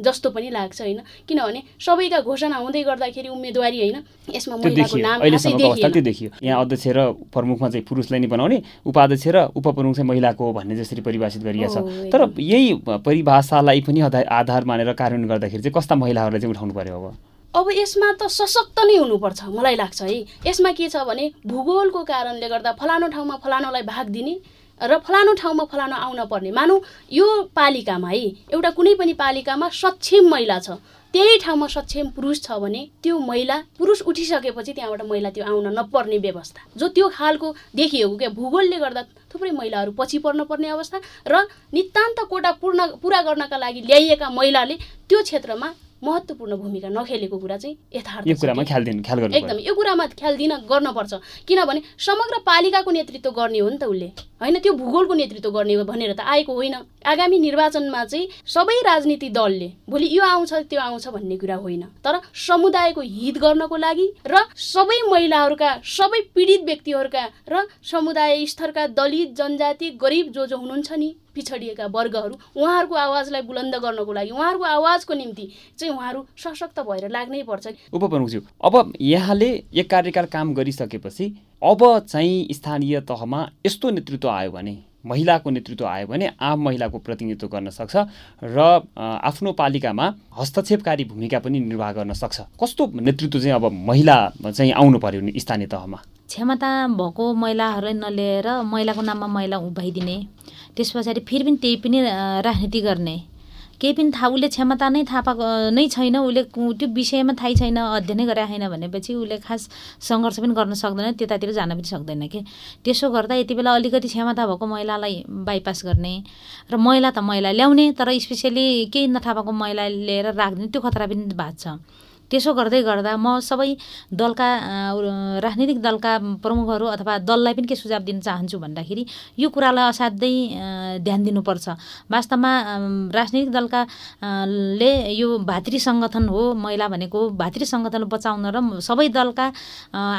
जस्तो पनि लाग्छ होइन? किनभने सबैका घोषणा हुँदै गर्दाखेरि उम्मेदवारी होइन? यसमा महिलाको नाम त्यो देखियो। यहाँ अध्यक्ष र प्रमुखमा चाहिँ पुरुषलाई नै बनाउने उपाध्यक्ष र उपप्रमुख चाहिँ महिलाको हो भन्ने जसरी परिभाषित गरिएको छ। तर यही परिभाषालाई पनि आधार मानेर कार्यान्वयन गर्दाखेरि चाहिँ कस्ता महिलाहरूलाई चाहिँ उठाउनु पर्यो अब? अब यसमा त सशक्त नै हुनुपर्छ मलाई लाग्छ है। यसमा के छ भने भूगोलको कारणले गर्दा फलानु ठाउँमा फलानुलाई भाग दिने र फलानु ठाउँमा फलानु आउन पर्ने। मानौ यो पालिकामा है एउटा कुनै पनि पालिकामा सक्षम महिला छ। त्यही ठाउँमा सक्षम पुरुष छ भने त्यो महिला पुरुष उठिसकेपछि त्यहाँबाट महिला त्यो आउन नपर्ने व्यवस्था। जो त्यो खालको देखिएको क्या भूगोलले गर्दा थुप्रै महिलाहरू पछि पर्न पर्ने अवस्था र नितान्त कोटा पूर्ण पुरा गर्नका लागि ल्याइएका महिलाले त्यो क्षेत्रमा महत्त्वपूर्ण भूमिका नखेलेको कुरा चाहिँ यथार्थ यो कुरामा ख्याल दिनु ख्याल गर्नु एकदम यो कुरामा ख्याल दिन गर्नुपर्छ। किनभने समग्र पालिकाको नेतृत्व गर्ने हो नि त उसले। होइन त्यो भूगोलको नेतृत्व गर्ने भनेर त आएको होइन। आगामी निर्वाचनमा चाहिँ सबै राजनीति दलले भोलि यो आउँछ त्यो आउँछ भन्ने कुरा होइन। तर समुदायको हित गर्नको लागि र सबै महिलाहरूका सबै पीडित व्यक्तिहरूका र समुदाय स्तरका दलित जनजाति गरिब जो जो हुनुहुन्छ नि पिछडिएका वर्गहरू उहाँहरूको आवाजलाई बुलन्द गर्नको लागि उहाँहरूको आवाजको निम्ति चाहिँ उहाँहरू सशक्त भएर लाग्नै पर्छ उपप्रमुखज्यू अब यहाँले एक कार्यकाल काम गरिसकेपछि अब चाहिँ स्थानीय तहमा यस्तो नेतृत्व आयो भने महिलाको नेतृत्व आयो भने आम महिलाको प्रतिनिधित्व गर्न सक्छ र आफ्नो पालिकामा हस्तक्षेपकारी भूमिका पनि निर्वाह गर्न सक्छ। कस्तो नेतृत्व चाहिँ अब महिला चाहिँ आउनु पर्यो नि स्थानीय तहमा? क्षमता भएको महिलाहरूलाई नलिएर महिलाको नाममा महिला उभाइदिने त्यस पछाडि फेरि पनि त्यही पनि राजनीति गर्ने केही पनि थाहा उसले क्षमता नै थाहा पाएको नै छैन उसले त्यो विषयमा थाहै छैन अध्ययनै गरेका छैन भनेपछि उसले खास सङ्घर्ष पनि गर्न सक्दैन त्यतातिर जान पनि सक्दैन कि। त्यसो गर्दा यति बेला अलिकति क्षमता भएको महिलालाई बाइपास गर्ने र महिला त महिला ल्याउने तर स्पेसियली केही नथाहा भएको महिला लिएर राखिदिने त्यो खतरा पनि भएको छ त्यसो गर्दै गर्दा म सबै दलका राजनीतिक दलका प्रमुखहरू अथवा दललाई पनि के सुझाव दिन चाहन्छु भन्दाखेरि यो कुरालाई असाध्यै ध्यान दिनुपर्छ। वास्तवमा राजनीतिक दलका ले यो भातृ सङ्गठन हो महिला भनेको भातृ सङ्गठन बचाउन र सबै दलका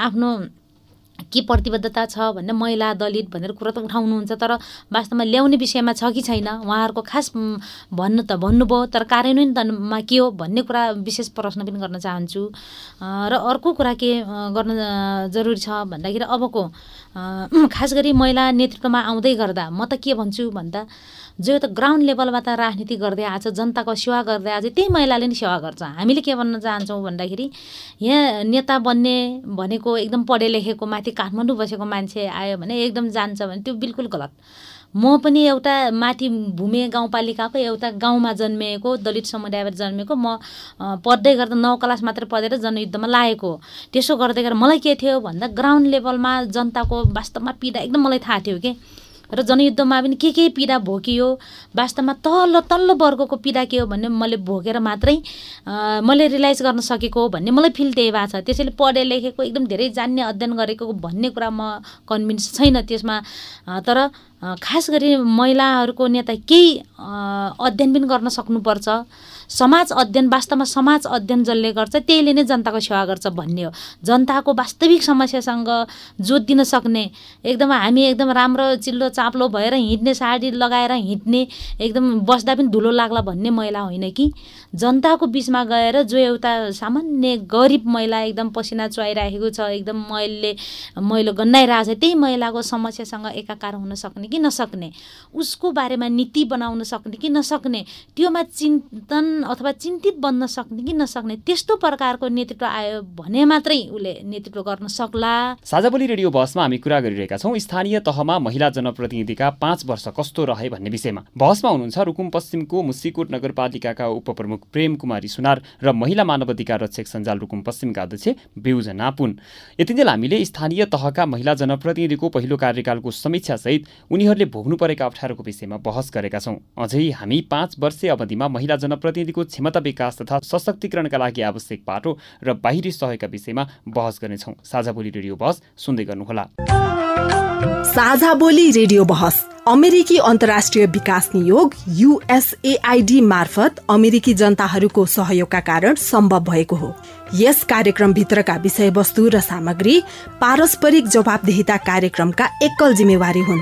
आफ्नो के प्रतिबद्धता छ भन्ने महिला दलित भनेर कुरा त उठाउनुहुन्छ तर वास्तवमा ल्याउने विषयमा छ कि छैन? उहाँहरूको खास भन्नु त भन्नुभयो तर कार्यान्वयनमा के हो भन्ने कुरा विशेष प्रश्न पनि गर्न चाहन्छु। र अर्को कुरा के गर्न जरुरी छ भन्दाखेरि अबको खास गरी महिला नेतृत्वमा आउँदै गर्दा म त के भन्छु भन्दा जो त ग्राउन्ड लेभलमा त राजनीति गर्दै छ जनताको सेवा गर्दै छ त्यही महिलाले नै सेवा गर्छ। हामीले के भन्न चाहन्छौँ भन्दाखेरि यहाँ नेता बन्ने भनेको एकदम पढे लेखेको माथि काठमाडौँ बसेको मान्छे आयो भने एकदम जान्छ भने त्यो बिल्कुल गलत। म पनि एउटा माथि भूमे गाउँपालिकाको एउटा गाउँमा जन्मिएको दलित समुदायबाट जन्मेको म पढ्दै गर्दा नौ क्लास मात्र पढेर जनयुद्धमा लागेको। त्यसो गर्दै गर्दा मलाई के थियो भन्दा ग्राउन्ड लेभलमा जनताको वास्तवमा पीडा एकदम मलाई थाहा थियो कि। र जनयुद्धमा पनि के के पीडा भोगियो? वास्तवमा तल्लो तल्लो वर्गको पीडा के हो भन्ने मैले भोगेर मात्रै मैले रियलाइज गर्न सकेको भन्ने मलाई फिल त्यही भएको छ। त्यसैले पढे लेखेको एकदम धेरै जान्ने अध्ययन गरेको भन्ने कुरा म कन्भिन्स छैन त्यसमा। तर खास गरी महिलाहरूको नेता केही अध्ययन पनि गर्न सक्नुपर्छ। समाज अध्ययन वास्तवमा समाज अध्ययन जसले गर्छ त्यहीले नै जनताको सेवा गर्छ भन्ने हो। जनताको वास्तविक समस्यासँग जोत दिन सक्ने एकदम हामी एकदम राम्रो चिल्लो चाप्लो भएर हिँड्ने साडी लगाएर हिँड्ने एकदम बस्दा पनि धुलो लाग्ला भन्ने महिला होइन कि? जनताको बिचमा गएर जो एउटा सामान्य गरिब महिला एकदम पसिना चुहाइराखेको छ एकदम मैले मैलो गन्नाइरहेको छ त्यही महिलाको समस्यासँग एकाकार हुन सक्ने कि नसक्ने? उसको बारेमा नीति बनाउन सक्ने कि नसक्ने? त्योमा चिन्तन अथवा चिन्तित बन्न सक्ने कि नसक्ने त्यस्तो प्रकारको नेतृत्व आयो भने मात्रै उसले नेतृत्व गर्न सक्ला। साझाबोली रेडियो बहसमा हामी कुरा गरिरहेका छौँ स्थानीय तहमा महिला जनप्रतिनिधिका पाँच वर्ष कस्तो रहे भन्ने विषयमा। बहसमा हुनुहुन्छ रुकुम पश्चिमको मुसिकोट नगरपालिकाका उपप्रमुख प्रेम कुमारी सुनार र महिला मानव अधिकार रक्षक सञ्जाल रुकुम पश्चिमका अध्यक्ष बेउजना पुन यतिन्जेल हामीले स्थानीय तहका महिला जनप्रतिनिधिको पहिलो कार्यकालको समीक्षासहित उनीहरूले भोग्नु परेका अप्ठ्यारोको विषयमा बहस गरेका छौँ। अझै हामी पाँच वर्ष अवधिमा महिला जनप्रतिनिधि व्यक्तिको क्षमता विकास तथा सशक्तिकरणका लागि आवश्यक बाटो र बाहिरी सहयोगका विषयमा बहस गर्नेछौँ। साझा बोली रेडियो बहस सुन्दै गर्नुहोला। साझा बोली रेडियो बहस अमेरिकी अन्तर्राष्ट्रिय विकास नियोग युएसएआईडी मार्फत अमेरिकी जनताहरूको सहयोगका कारण सम्भव भएको हो। यस कार्यक्रमभित्रका विषयवस्तु र सामग्री पारस्परिक जवाबदेहिता कार्यक्रमका एकल जिम्मेवारी हुन्।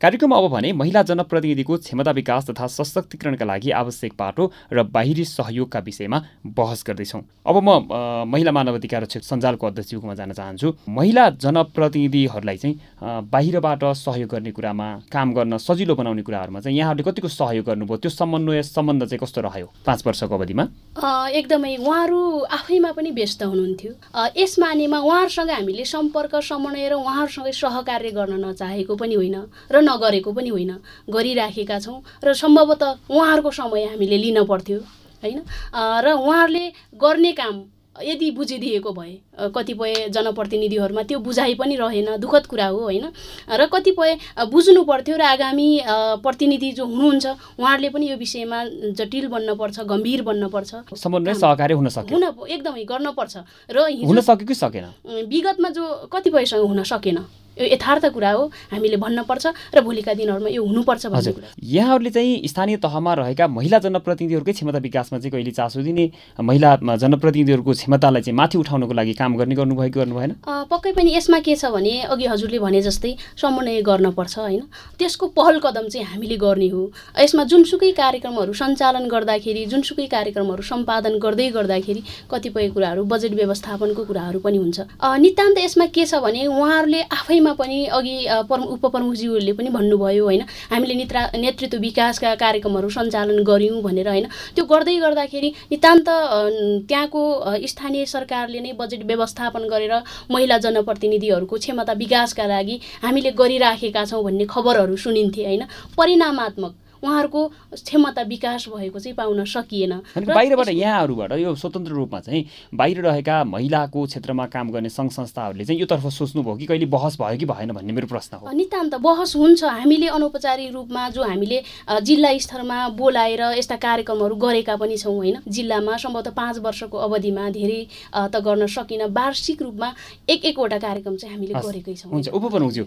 कार्यक्रम अब भने महिला जनप्रतिनिधिको क्षमता विकास तथा सशक्तिकरणका लागि आवश्यक पाटो र बाहिरी सहयोगका विषयमा बहस गर्दैछौँ। अब म महिला मानव अधिकार रक्षक सञ्जालको अध्यक्षज्यूकोमा जान चाहन्छु। महिला जनप्रतिनिधिहरूलाई चाहिँ बाहिरबाट सहयोग गर्ने कुरामा काम गर्न सजिलो बनाउने कुराहरूमा चाहिँ यहाँहरूले कतिको सहयोग गर्नुभयो? त्यो समन्वय सम्बन्ध चाहिँ कस्तो रह्यो पाँच वर्षको अवधिमा? एकदमै उहाँहरू आफैमा पनि व्यस्त हुनुहुन्थ्यो। यस मानेमा उहाँहरूसँग हामीले सम्पर्क समन्वय र उहाँहरूसँगै सहकार्य गर्न नचाहेको पनि होइन। र नगरेको पनि होइन। गरिराखेका छौँ र सम्भवतः उहाँहरूको समय हामीले लिन पर्थ्यो होइन? र उहाँहरूले गर्ने काम यदि बुझिदिएको भए कतिपय जनप्रतिनिधिहरूमा त्यो बुझाइ पनि रहेन दुःखद कुरा हो होइन? र कतिपय बुझ्नु पर्थ्यो र आगामी प्रतिनिधि जो हुनुहुन्छ उहाँहरूले पनि यो विषयमा जटिल बन्नपर्छ गम्भीर बन्नपर्छ। समन्वय सहकार्य हुन सक्यो। हुन एकदमै गर्नुपर्छ। र हुन सक्यो कि सकेन? विगतमा जो कतिपयसँग हुन सकेन यो यथार्थ कुरा हो हामीले भन्नुपर्छ र भोलिका दिनहरूमा यो हुनुपर्छ भन्ने कुरा यहाँहरूले चाहिँ स्थानीय तहमा रहेका महिला जनप्रतिनिधिहरूकै क्षमता विकासमा चाहिँ कहिले चासो दिने महिला जनप्रतिनिधिहरूको क्षमतालाई चाहिँ माथि उठाउनको लागि काम गर्ने गर्नुभयो कि गर्नु भएन? पक्कै पनि यसमा के छ भने अघि हजुरले भने जस्तै समन्वय गर्नुपर्छ होइन? त्यसको पहल कदम चाहिँ हामीले गर्ने हो। यसमा जुनसुकै कार्यक्रमहरू सञ्चालन गर्दाखेरि जुनसुकै कार्यक्रमहरू सम्पादन गर्दै गर्दाखेरि कतिपय कुराहरू बजेट व्यवस्थापनको कुराहरू पनि हुन्छ। नितान्त यसमा के छ भने उहाँहरूले आफैमा विषयमा पनि अघि उपप्रमुखज्यूहरूले पनि भन्नुभयो होइन। हामीले नेत्रा नेतृत्व विकासका कार्यक्रमहरू सञ्चालन गऱ्यौँ भनेर होइन। त्यो गर्दै गर्दाखेरि नितान्त त्यहाँको स्थानीय सरकारले नै बजेट व्यवस्थापन गरेर महिला जनप्रतिनिधिहरूको क्षमता विकासका लागि हामीले गरिराखेका छौँ भन्ने खबरहरू सुनिन्थे होइन। परिणामात्मक उहाँहरूको क्षमता विकास भएको चाहिँ पाउन सकिएन। बाहिरबाट यहाँहरूबाट यो स्वतन्त्र रूपमा चाहिँ बाहिर रहेका महिलाको क्षेत्रमा काम गर्ने सङ्घ संस्थाहरूले चाहिँ यो तर्फ सोच्नुभयो कि कहिले बहस भयो कि भएन भन्ने मेरो प्रश्न हो। नितान्त बहस हुन्छ। हामीले अनौपचारिक रूपमा जो हामीले जिल्ला स्तरमा बोलाएर यस्ता कार्यक्रमहरू गरेका पनि छौँ होइन? जिल्लामा सम्भवतः पाँच वर्षको अवधिमा धेरै त गर्न सकिन वार्षिक रूपमा एक एकवटा कार्यक्रम चाहिँ हामीले गरेकै छौँ हुन्छ। उपप्रमुखज्यू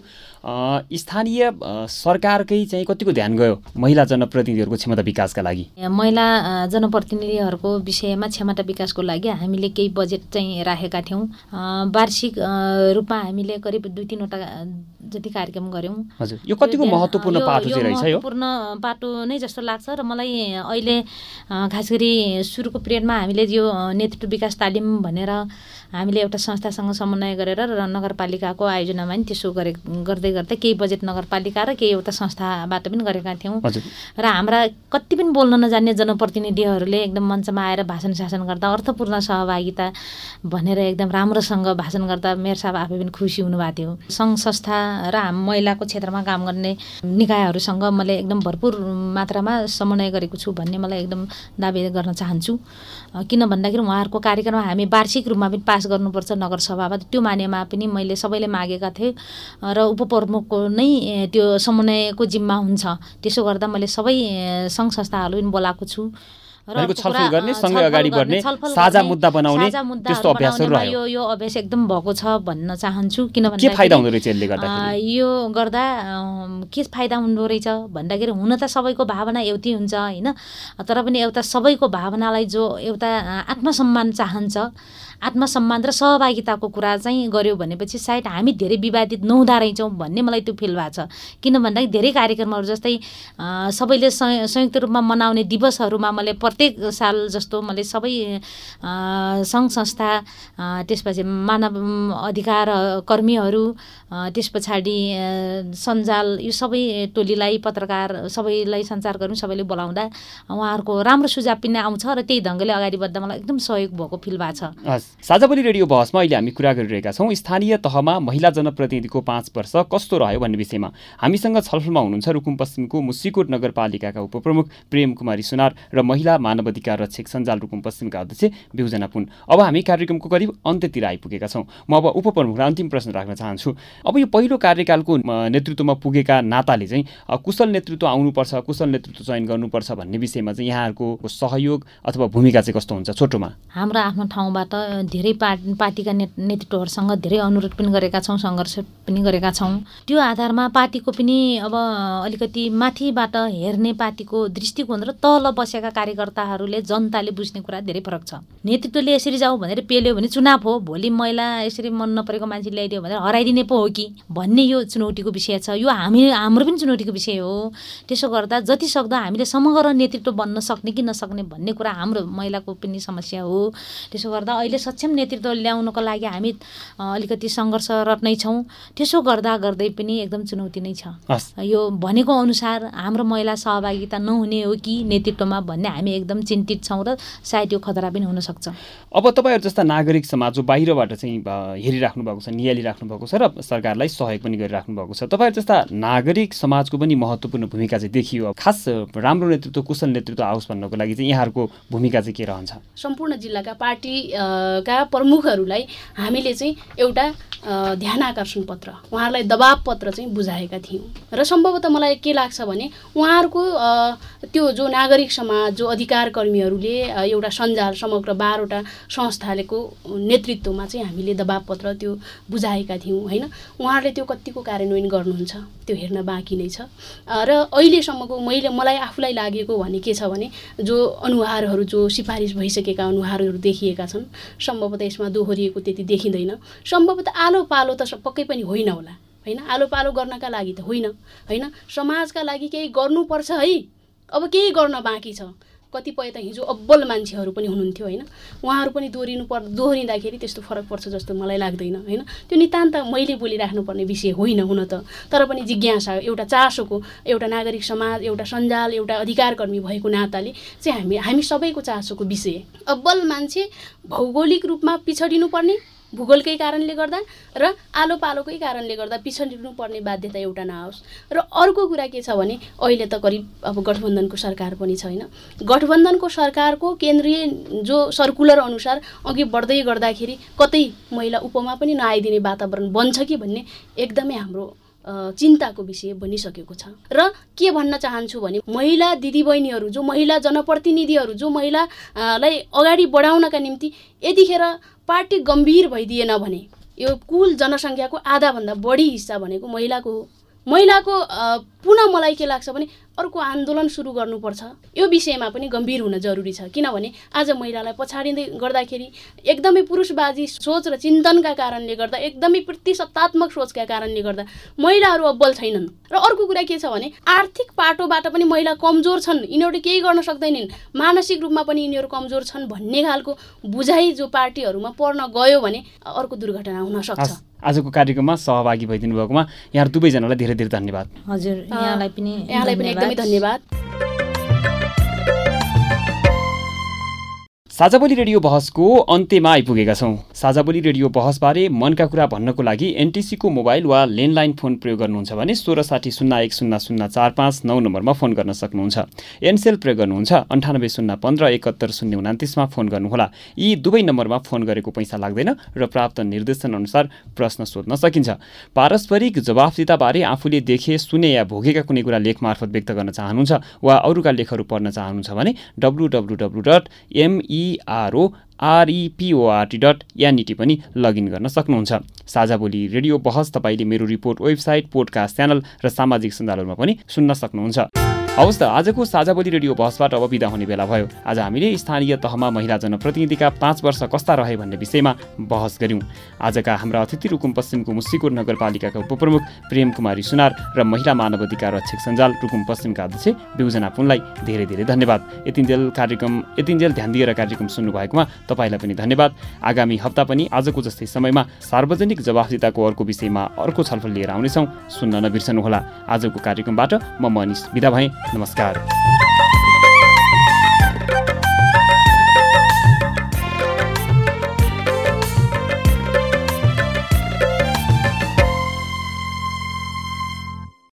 स्थानीय सरकारकै चाहिँ कतिको ध्यान गयो महिला महिला जनप्रतिनिधिहरूको क्षमता विकासका लागि? महिला जनप्रतिनिधिहरूको विषयमा क्षमता विकासको लागि हामीले केही बजेट चाहिँ राखेका थियौँ। वार्षिक रूपमा हामीले करिब दुई तिनवटा जति कार्यक्रम गऱ्यौँ। हजुर यो कतिको महत्त्वपूर्ण पाटो चाहिँ रहेछ यो? महत्त्वपूर्ण पाटो नै जस्तो लाग्छ र मलाई अहिले खास गरी सुरुको पिरियडमा हामीले यो नेतृत्व विकास तालिम भनेर हामीले एउटा संस्थासँग समन्वय गरेर र नगरपालिकाको आयोजनामा पनि त्यसो गरे गर्दै गर्दै केही बजेट नगरपालिका र केही एउटा संस्थाबाट पनि गरेका थियौँ। र हाम्रा कति पनि बोल्न नजान्ने जनप्रतिनिधिहरूले एकदम मञ्चमा आएर भाषण शासन गर्दा अर्थपूर्ण सहभागिता भनेर एकदम राम्रोसँग भाषण गर्दा मेयर साहब आफै पनि खुसी हुनुभएको थियो। सङ्घ संस्था र हाम महिलाको क्षेत्रमा काम गर्ने निकायहरूसँग मैले एकदम भरपुर मात्रामा समन्वय गरेको छु भन्ने मलाई एकदम दावी गर्न चाहन्छु। किन भन्दाखेरि उहाँहरूको कार्यक्रममा हामी वार्षिक रूपमा पनि पास गर्नुपर्छ नगरसभामा। त्यो मानेमा पनि मैले सबैले मागेका थिएँ र उपप्रमुखको नै त्यो समन्वयको जिम्मा हुन्छ। त्यसो गर्दा मैले सबै सङ्घ संस्थाहरू पनि बोलाएको छु। छलफल गर्ने सँगै अगाडि बढ्ने साझा मुद्दा बनाउने त्यस्तो अभ्यासहरू रह्यो यो यो अभ्यास एकदम भएको छ भन्न चाहन्छु। किनभने के फाइदा हुँदो रहेछ यसले गर्दा यो गर्दा के फाइदा हुँदो रहेछ? भन्दाखेरि हुन त सबैको भावना एउटै हुन्छ होइन? तर पनि एउटा सबैको भावनालाई जो एउटा आत्मसम्मान चाहन्छ आत्मसम्मान र सहभागिताको कुरा चाहिँ गऱ्यो भनेपछि सायद हामी धेरै विवादित नहुँदा रहेछौँ भन्ने मलाई त्यो फिल भएको छ। किन भन्दाखेरि धेरै कार्यक्रमहरू जस्तै सबैले संयुक्त रूपमा मनाउने दिवसहरूमा मैले प्रत्येक साल जस्तो मैले सबै सङ्घ संस्था त्यसपछि मानव अधिकार कर्मीहरू त्यस पछाडि सञ्जाल यो सबै टोलीलाई पत्रकार सबैलाई सञ्चार गऱ्यौँ सबैले बोलाउँदा उहाँहरूको राम्रो सुझाव पनि आउँछ र त्यही ढङ्गले अगाडि बढ्दा मलाई एकदम सहयोग भएको फिल भएको छ। साझाबोली रेडियो बहसमा अहिले हामी कुरा गरिरहेका छौँ स्थानीय तहमा महिला जनप्रतिनिधिको पाँच वर्ष कस्तो रह्यो भन्ने विषयमा। हामीसँग छलफलमा हुनुहुन्छ रुकुम पश्चिमको मुसिकोट नगरपालिकाका उपप्रमुख प्रेम कुमारी सुनार र महिला मानव अधिकार रक्षक सञ्जाल रुकुम पश्चिमका अध्यक्ष बिउजना पुन। अब हामी कार्यक्रमको करिब अन्त्यतिर आइपुगेका छौँ। म अब उपप्रमुखलाई अन्तिम प्रश्न राख्न चाहन्छु। अब यो पहिलो कार्यकालको नेतृत्वमा पुगेका नाताले चाहिँ कुशल नेतृत्व आउनुपर्छ कुशल नेतृत्व चयन गर्नुपर्छ भन्ने विषयमा चाहिँ यहाँहरूको सहयोग अथवा भूमिका चाहिँ कस्तो हुन्छ छोटोमा? हाम्रो आफ्नो ठाउँबाट धेरै पार्ट पार्टीका ने नेतृत्वहरूसँग धेरै अनुरोध पनि गरेका छौँ सङ्घर्ष पनि गरेका छौँ। त्यो आधारमा पार्टीको पनि अब अलिकति माथिबाट हेर्ने पार्टीको दृष्टिकोण र तल बसेका कार्यकर्ता कार्यकर्ताहरूले जनताले बुझ्ने कुरा धेरै फरक छ। नेतृत्वले यसरी जाऊ भनेर पेल्यो भने चुनाव हो भोलि महिला यसरी मन नपरेको मान्छे ल्याइदियो भनेर हराइदिने पो हो कि? भन्ने यो चुनौतीको विषय छ। यो हामी हाम्रो पनि चुनौतीको विषय हो। त्यसो गर्दा जति सक्दो हामीले समग्र नेतृत्व बन्न सक्ने कि नसक्ने भन्ने कुरा हाम्रो महिलाको पनि समस्या हो। त्यसो गर्दा अहिले सक्षम नेतृत्व ल्याउनको लागि हामी अलिकति सङ्घर्षरत नै छौँ। त्यसो गर्दा गर्दै पनि एकदम चुनौती नै छ। यो भनेको अनुसार हाम्रो महिला सहभागिता नहुने हो कि नेतृत्वमा भन्ने हामी एकदम चिन्तित छौँ र सायद यो खतरा पनि हुनसक्छ। अब तपाईँहरू जस्ता नागरिक समाज जो बाहिरबाट चाहिँ हेरिराख्नु भएको छ निहालिराख्नु भएको छ र सरकारलाई सहयोग पनि गरिराख्नु भएको छ। तपाईँहरू जस्ता नागरिक समाजको पनि महत्त्वपूर्ण भूमिका चाहिँ देखियो। खास राम्रो नेतृत्व कुशल नेतृत्व आओस् भन्नको लागि चाहिँ यहाँहरूको भूमिका चाहिँ के रहन्छ? सम्पूर्ण जिल्लाका पार्टीका प्रमुखहरूलाई हामीले चाहिँ एउटा ध्यान आकर्षण पत्र उहाँहरूलाई दबाब पत्र चाहिँ बुझाएका थियौँ। र सम्भवतः मलाई के लाग्छ भने उहाँहरूको त्यो जो नागरिक समाज जो अधिकार कर्मीहरूले एउटा सञ्जाल समग्र बाह्रवटा संस्थालेको नेतृत्वमा चाहिँ हामीले दबाब पत्र त्यो बुझाएका थियौँ होइन? उहाँहरूले त्यो कतिको कार्यान्वयन गर्नुहुन्छ त्यो हेर्न बाँकी नै छ। र अहिलेसम्मको मैले मलाई आफूलाई लागेको भने के छ भने जो अनुहारहरू जो सिफारिस भइसकेका अनुहारहरू देखिएका छन् सम्भवतः यसमा दोहोरिएको त्यति देखिँदैन। सम्भवतः आलो पालो त पक्कै पनि होइन होला होइन? आलो पालो गर्नका लागि त होइन होइन? समाजका लागि केही गर्नुपर्छ है? अब केही गर्न बाँकी छ। कतिपय त हिजो अब्बल मान्छेहरू पनि हुनुहुन्थ्यो होइन? उहाँहरू पनि दोहोरिनु पर् दोहोरिँदाखेरि त्यस्तो फरक पर्छ जस्तो मलाई लाग्दैन होइन? त्यो नितान्त मैले बोलिराख्नुपर्ने विषय होइन हुन त। तर पनि जिज्ञासा एउटा चासोको एउटा नागरिक समाज एउटा सञ्जाल एउटा अधिकारकर्मी भएको नाताले चाहिँ हामी हामी सबैको चासोको विषय। अब्बल मान्छे भौगोलिक रूपमा पिछडिनु पर्ने भूगोलकै कारणले गर्दा र आलो पालोकै कारणले गर्दा पिछडिनु पर्ने बाध्यता एउटा नआओस्। र अर्को कुरा के छ भने अहिले त करिब अब गठबन्धनको सरकार पनि छैन। गठबन्धनको सरकारको केन्द्रीय जो सर्कुलर अनुसार अघि बढ्दै गर्दाखेरि कतै महिला उपमा पनि नआइदिने वातावरण बन्छ कि भन्ने एकदमै हाम्रो चिन्ताको विषय बनिसकेको छ। र के भन्न चाहन्छु भने महिला दिदीबहिनीहरू जो महिला जनप्रतिनिधिहरू जो महिलालाई अगाडि बढाउनका निम्ति यतिखेर पार्टी गम्भीर भइदिएन भने यो कुल जनसङ्ख्याको आधाभन्दा बढी हिस्सा भनेको महिलाको हो। महिलाको पुनः मलाई के लाग्छ भने अर्को आन्दोलन सुरु गर्नुपर्छ। यो विषयमा पनि गम्भीर हुन जरुरी छ। किनभने आज महिलालाई पछाडिँदै गर्दाखेरि एकदमै पुरुषबाजी सोच र चिन्तनका कारणले गर्दा एकदमै प्रतिसत्तात्मक सोचका कारणले गर्दा महिलाहरू अब्बल छैनन्। र अर्को कुरा के छ भने आर्थिक पाटोबाट पनि महिला कमजोर छन्। यिनीहरूले केही गर्न सक्दैनन्। मानसिक रूपमा पनि यिनीहरू कमजोर छन् भन्ने खालको बुझाइ जो पार्टीहरूमा पर्न गयो भने अर्को दुर्घटना हुन सक्छ। आजको कार्यक्रममा सहभागी भइदिनु भएकोमा यहाँ दुवैजनालाई धेरै धेरै धन्यवाद। हजुर यहाँलाई पनि यहाँलाई पनि एकदमै धन्यवाद। साझाबोली रेडियो बहसको अन्त्यमा आइपुगेका छौँ। साझाबोली रेडियो बहसबारे मनका कुरा भन्नको लागि एनटिसीको मोबाइल वा ल्यान्डलाइन फोन प्रयोग गर्नुहुन्छ भने सोह्र साठी शून्य एक शून्य शून्य चार पाँच नौ नम्बरमा फोन गर्न सक्नुहुन्छ। एनसेल प्रयोग गर्नुहुन्छ अन्ठानब्बे शून्य पन्ध्र एकहत्तर शून्य उनातिसमा फोन गर्नुहोला। यी दुवै नम्बरमा फोन गरेको पैसा लाग्दैन र प्राप्त निर्देशन अनुसार प्रश्न सोध्न सकिन्छ। पारस्परिक जवाफदिताबारे आफूले देखे सुने या भोगेका कुनै कुरा लेख मार्फत व्यक्त गर्न चाहनुहुन्छ वा अरूका लेखहरू पढ्न चाहनुहुन्छ भने W W W dot ERO REPORT dot NET पनि लगइन गर्न सक्नुहुन्छ। साझा बोली रेडियो बहस तपाईँले मेरो रिपोर्ट वेबसाइट पोडकास्ट च्यानल र सामाजिक सञ्जालहरूमा पनि सुन्न सक्नुहुन्छ। हवस् त आजको साझा बोली रेडियो बहसबाट अब विदा हुने बेला भयो। आज हामीले स्थानीय तहमा महिला जनप्रतिनिधिका पाँच वर्ष कस्ता रहे भन्ने विषयमा बहस गऱ्यौँ आजका हाम्रा अतिथि रुकुम पश्चिमको मुस्सिकोट नगरपालिकाका उपप्रमुख प्रेम कुमारी सुनार र महिला मानव अधिकार रक्षक सञ्जाल रुकुम पश्चिमका अध्यक्ष बिउजना पुनलाई धेरै धेरै धन्यवाद। यतिन्जेल कार्यक्रम यतिन्जेल ध्यान दिएर कार्यक्रम सुन्नुभएकोमा तपाईँलाई पनि धन्यवाद। आगामी हप्ता पनि आजको जस्तै समयमा सार्वजनिक जवाफदिताको अर्को विषयमा अर्को छलफल लिएर आउनेछौँ। सुन्न नबिर्सनुहोला। आजको कार्यक्रमबाट म मनिष विदा भएँ। नमस्कार